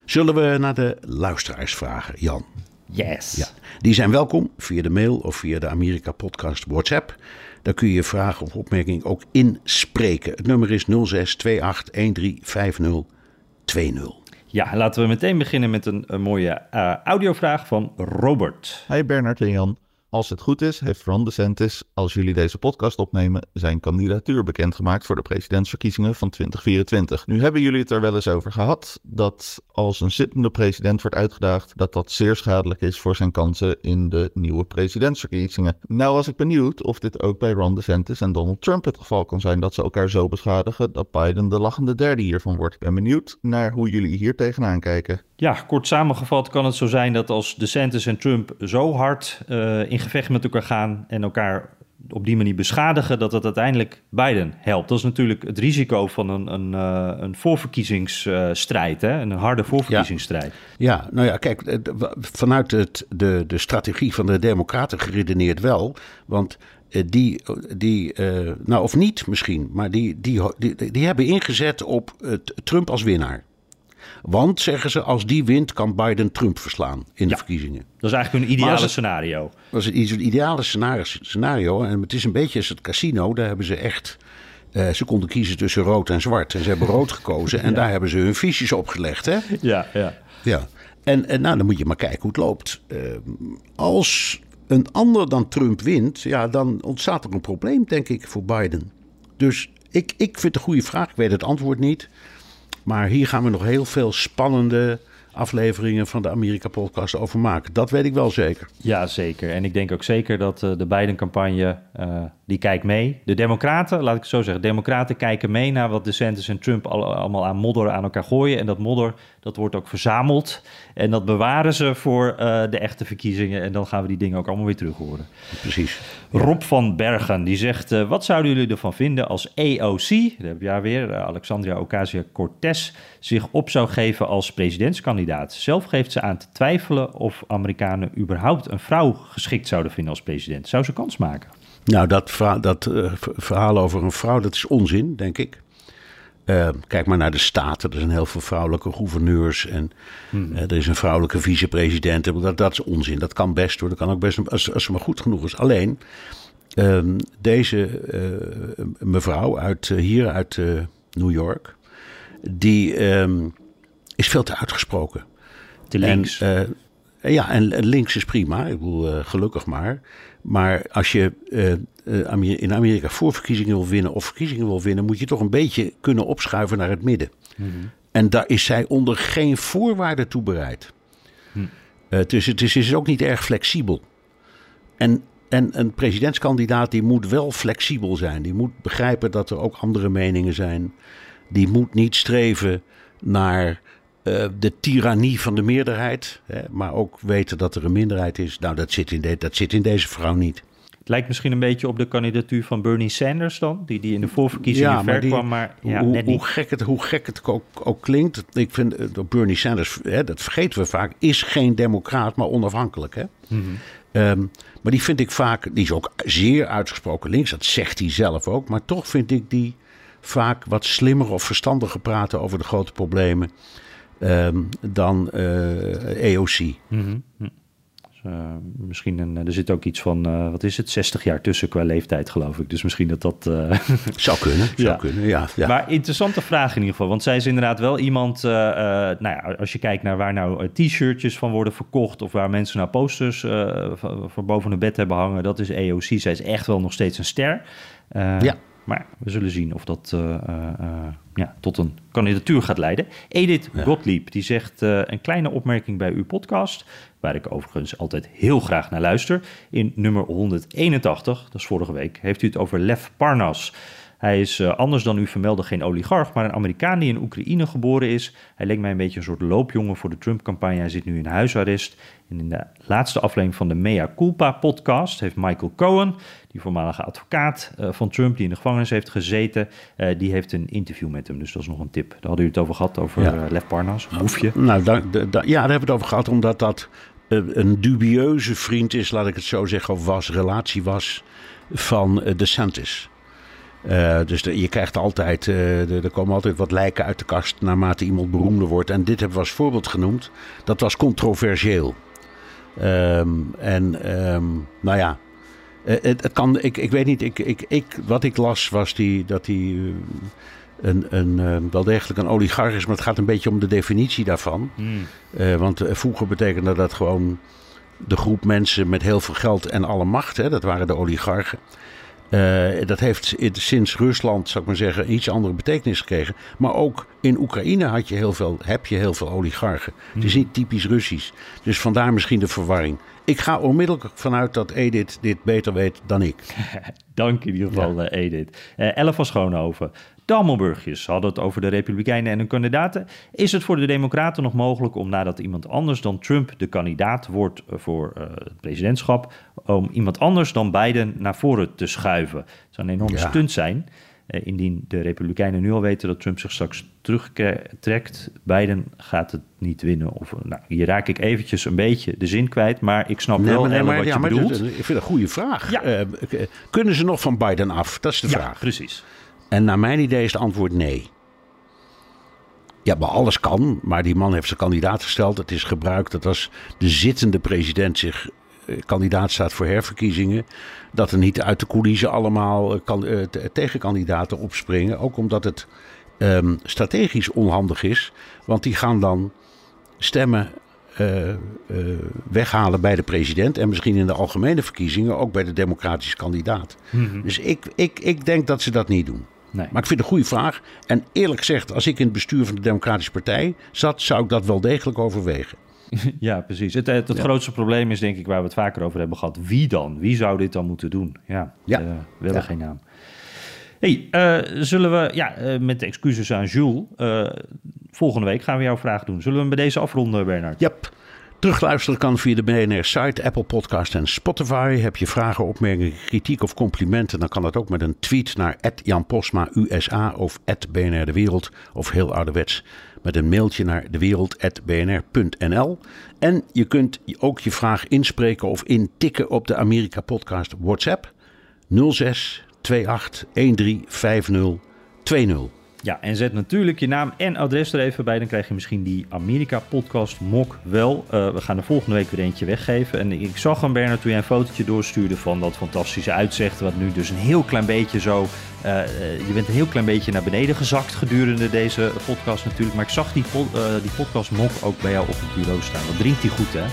Zullen we naar de luisteraars vragen, Jan? Yes. Ja. Die zijn welkom via de mail of via de Amerika Podcast WhatsApp. Daar kun je je vraag of opmerking ook inspreken. Het nummer is 0628135020. Ja, laten we meteen beginnen met een, mooie uh, audiovraag van Robert. Hi Bernard en Jan. Als het goed is, heeft Ron DeSantis, als jullie deze podcast opnemen, zijn kandidatuur bekendgemaakt voor de presidentsverkiezingen van 2024. Nu hebben jullie het er wel eens over gehad dat als een zittende president wordt uitgedaagd, dat dat zeer schadelijk is voor zijn kansen in de nieuwe presidentsverkiezingen. Nou was ik benieuwd of dit ook bij Ron DeSantis en Donald Trump het geval kan zijn dat ze elkaar zo beschadigen dat Biden de lachende derde hiervan wordt. Ik ben benieuwd naar hoe jullie hier tegenaan kijken. Ja, kort samengevat kan het zo zijn dat als DeSantis en Trump zo hard uh, in gevecht met elkaar gaan en elkaar op die manier beschadigen, dat het uiteindelijk Biden helpt. Dat is natuurlijk het risico van een, een, uh, een voorverkiezingsstrijd, hè? een harde voorverkiezingsstrijd. Ja. nou ja, kijk, vanuit het, de, de strategie van de Democraten geredeneerd wel, want die, die uh, nou of niet misschien, maar die, die, die, die hebben ingezet op Trump als winnaar. Want, zeggen ze, als die wint, kan Biden Trump verslaan in de ja, verkiezingen. Dat is eigenlijk een ideale het, scenario. Dat is een ideale scenario. En het is een beetje als het casino. Daar hebben ze echt. Uh, ze konden kiezen tussen rood en zwart. En ze hebben rood gekozen. En ja. daar hebben ze hun fiches op gelegd. Hè? Ja, ja. ja. En, en nou, dan moet je maar kijken hoe het loopt. Uh, als een ander dan Trump wint, ja, dan ontstaat er een probleem, denk ik, voor Biden. Dus ik, ik vind het een goede vraag. Ik weet het antwoord niet. Maar hier gaan we nog heel veel spannende afleveringen van de Amerika-podcast over maken. Dat weet ik wel zeker. Ja, zeker. En ik denk ook zeker dat uh, de Biden-campagne, uh, die kijkt mee. De democraten, laat ik het zo zeggen, democraten kijken mee naar wat DeSantis en Trump al, allemaal aan modder aan elkaar gooien. En dat modder, dat wordt ook verzameld. En dat bewaren ze voor uh, de echte verkiezingen. En dan gaan we die dingen ook allemaal weer terug horen. Precies. Rob van Bergen, die zegt, wat zouden jullie ervan vinden als AOC, daar heb haar weer, Alexandria Ocasio-Cortez, zich op zou geven als presidentskandidaat? Zelf geeft ze aan te twijfelen of Amerikanen überhaupt een vrouw geschikt zouden vinden als president. Zou ze kans maken? Nou, dat, verhaal, dat uh, verhaal over een vrouw, dat is onzin, denk ik. Uh, kijk maar naar de Staten. Er zijn heel veel vrouwelijke gouverneurs. En hmm. uh, er is een vrouwelijke vicepresident. Dat, dat is onzin. Dat kan best hoor. Dat kan ook best als, als ze maar goed genoeg is. Alleen, uh, deze mevrouw uit, hier uit New York. Die um, is veel te uitgesproken. Te links. En, ja, en links is prima. Ik bedoel, gelukkig maar. Maar als je uh, in Amerika voorverkiezingen wil winnen of verkiezingen wil winnen, moet je toch een beetje kunnen opschuiven naar het midden. Mhm. Mm -hmm. En daar is zij onder geen voorwaarden toe bereid. Dus het is, is ook niet erg flexibel. En, en een presidentskandidaat die moet wel flexibel zijn. Die moet begrijpen dat er ook andere meningen zijn. Die moet niet streven naar uh, de tirannie van de meerderheid. Hè, maar ook weten dat er een minderheid is. Nou, dat zit in, de, dat zit in deze vrouw niet. Het lijkt misschien een beetje op de kandidatuur van Bernie Sanders dan, die, die in de voorverkiezingen ja, ver die, kwam, maar ja, hoe, net niet. Hoe gek het, hoe gek het ook, ook klinkt, ik vind uh, Bernie Sanders, hè, dat vergeten we vaak, is geen democraat, maar onafhankelijk. Hè? Mm -hmm. um, maar die vind ik vaak, die is ook zeer uitgesproken links, dat zegt hij zelf ook, maar toch vind ik die vaak wat slimmer of verstandiger praten over de grote problemen um, dan uh, AOC. Mm -hmm. uh, misschien een, er zit ook iets van, uh, wat is het, 60 jaar tussen qua leeftijd, geloof ik. Dus misschien dat dat... Zou kunnen, zou ja. kunnen, ja, ja, Maar interessante vraag in ieder geval. Want zij is inderdaad wel iemand... nou ja, als je kijkt naar waar nou t-shirtjes van worden verkocht... of waar mensen nou posters voor boven hun bed hebben hangen... dat is EOC. Zij is echt wel nog steeds een ster. ja. Maar we zullen zien of dat uh, uh, ja, tot een kandidatuur gaat leiden. Edith ja. Gottlieb die zegt uh, een kleine opmerking bij uw podcast, waar ik overigens altijd heel graag naar luister. In nummer 181, dat is vorige week, heeft u het over Lev Parnas. Hij is uh, anders dan u vermelde geen oligarch, maar een Amerikaan die in Oekraïne geboren is. Hij leek mij een beetje een soort loopjongen voor de Trump-campagne. Hij zit nu in huisarrest. En in de laatste aflevering van de Mea Culpa podcast heeft Michael Cohen, die voormalige advocaat uh, van Trump, die in de gevangenis heeft gezeten, uh, die heeft een interview met hem. Dus dat is nog een tip. Daar hadden u het over gehad, over ja. Lev Parnas, een boefje. Nou, da, da, da, ja, daar hebben we het over gehad, omdat dat een dubieuze vriend is, laat ik het zo zeggen, of was, relatie was van DeSantis. Uh, dus de, je krijgt altijd, uh, er komen altijd wat lijken uit de kast naarmate iemand beroemder wordt. En dit hebben we als voorbeeld genoemd. Dat was controversieel. Um, en um, nou ja, uh, het, het, kan, ik, ik weet niet, ik, ik, ik, wat ik las was die, dat hij een, een, wel degelijk een oligarch is. Maar het gaat een beetje om de definitie daarvan. Mm. want vroeger betekende dat gewoon de groep mensen met heel veel geld en alle macht. Hè, dat waren de oligarchen. Uh, dat heeft sinds Rusland, zou ik maar zeggen, iets andere betekenis gekregen. Maar ook in Oekraïne had je heel veel, heb je heel veel oligarchen. Het is niet typisch Russisch. Dus vandaar misschien de verwarring. Ik ga onmiddellijk vanuit dat Edith dit beter weet dan ik. Dank in ieder geval, ja. Edith. Uh, Elle van Schoonhoven. De Hammelburgjes hadden het over de Republikeinen en hun kandidaten. Is het voor de Democraten nog mogelijk om nadat iemand anders dan Trump de kandidaat wordt voor uh, het presidentschap, om iemand anders dan Biden naar voren te schuiven? Het zou een enorme ja. stunt zijn. Uh, indien de Republikeinen nu al weten dat Trump zich straks terugtrekt, Biden gaat het niet winnen. Of, nou, hier raak ik eventjes een beetje de zin kwijt, maar ik snap nee, wel nee, maar, wat ja, je maar bedoelt. ik vind het een goede vraag. Ja. Uh, kunnen ze nog van Biden af? Dat is de ja, vraag. precies. En naar mijn idee is het antwoord nee. Ja, maar alles kan. Maar die man heeft zijn kandidaat gesteld. Het is gebruikt dat als de zittende president zich eh, kandidaat staat voor herverkiezingen. Dat er niet uit de coulissen allemaal eh, kan, eh, tegenkandidaten opspringen. Ook omdat het um, strategisch onhandig is. Want die gaan dan stemmen uh, uh, weghalen bij de president. En misschien in de algemene verkiezingen ook bij de democratische kandidaat. Mhm. Dus ik, ik, ik denk dat ze dat niet doen. Nee. Maar ik vind het een goede vraag. En eerlijk gezegd, als ik in het bestuur van de Democratische Partij zat, zou ik dat wel degelijk overwegen. Ja, precies. Het, het, het ja. grootste probleem is denk ik waar we het vaker over hebben gehad. Wie dan? Wie zou dit dan moeten doen? Ja, ja. Uh, we hebben ja. geen naam. hey, uh, zullen we, ja, uh, met de excuses aan Jules, volgende week gaan we jouw vraag doen. Zullen we hem bij deze afronden, Bernard? Yep. Terugluisteren kan via de BNR-site, Apple Podcast en Spotify. Heb je vragen, opmerkingen, kritiek of complimenten... dan kan dat ook met een tweet naar Jan Posma USA of BNR De Wereld... of heel ouderwets met een mailtje naar dewereld.bnr.nl. En je kunt ook je vraag inspreken of intikken op de Amerika Podcast WhatsApp 06 28 13 50 20. Ja, en zet natuurlijk je naam en adres er even bij. Dan krijg je misschien die Amerika-podcast mok wel. Uh, we gaan er volgende week weer eentje weggeven. En ik zag hem, Bernard, toen jij een fotootje doorstuurde van dat fantastische uitzicht. Wat nu dus een heel klein beetje zo... Uh, uh, je bent een heel klein beetje naar beneden gezakt gedurende deze podcast natuurlijk. Maar ik zag die, die podcast mok ook bij jou op het bureau staan. Wat drinkt die goed, hè?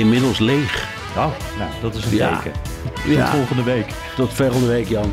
Inmiddels leeg. Oh, nou, dat is een ja. teken. Tot Ja. volgende week. Tot volgende week, Jan.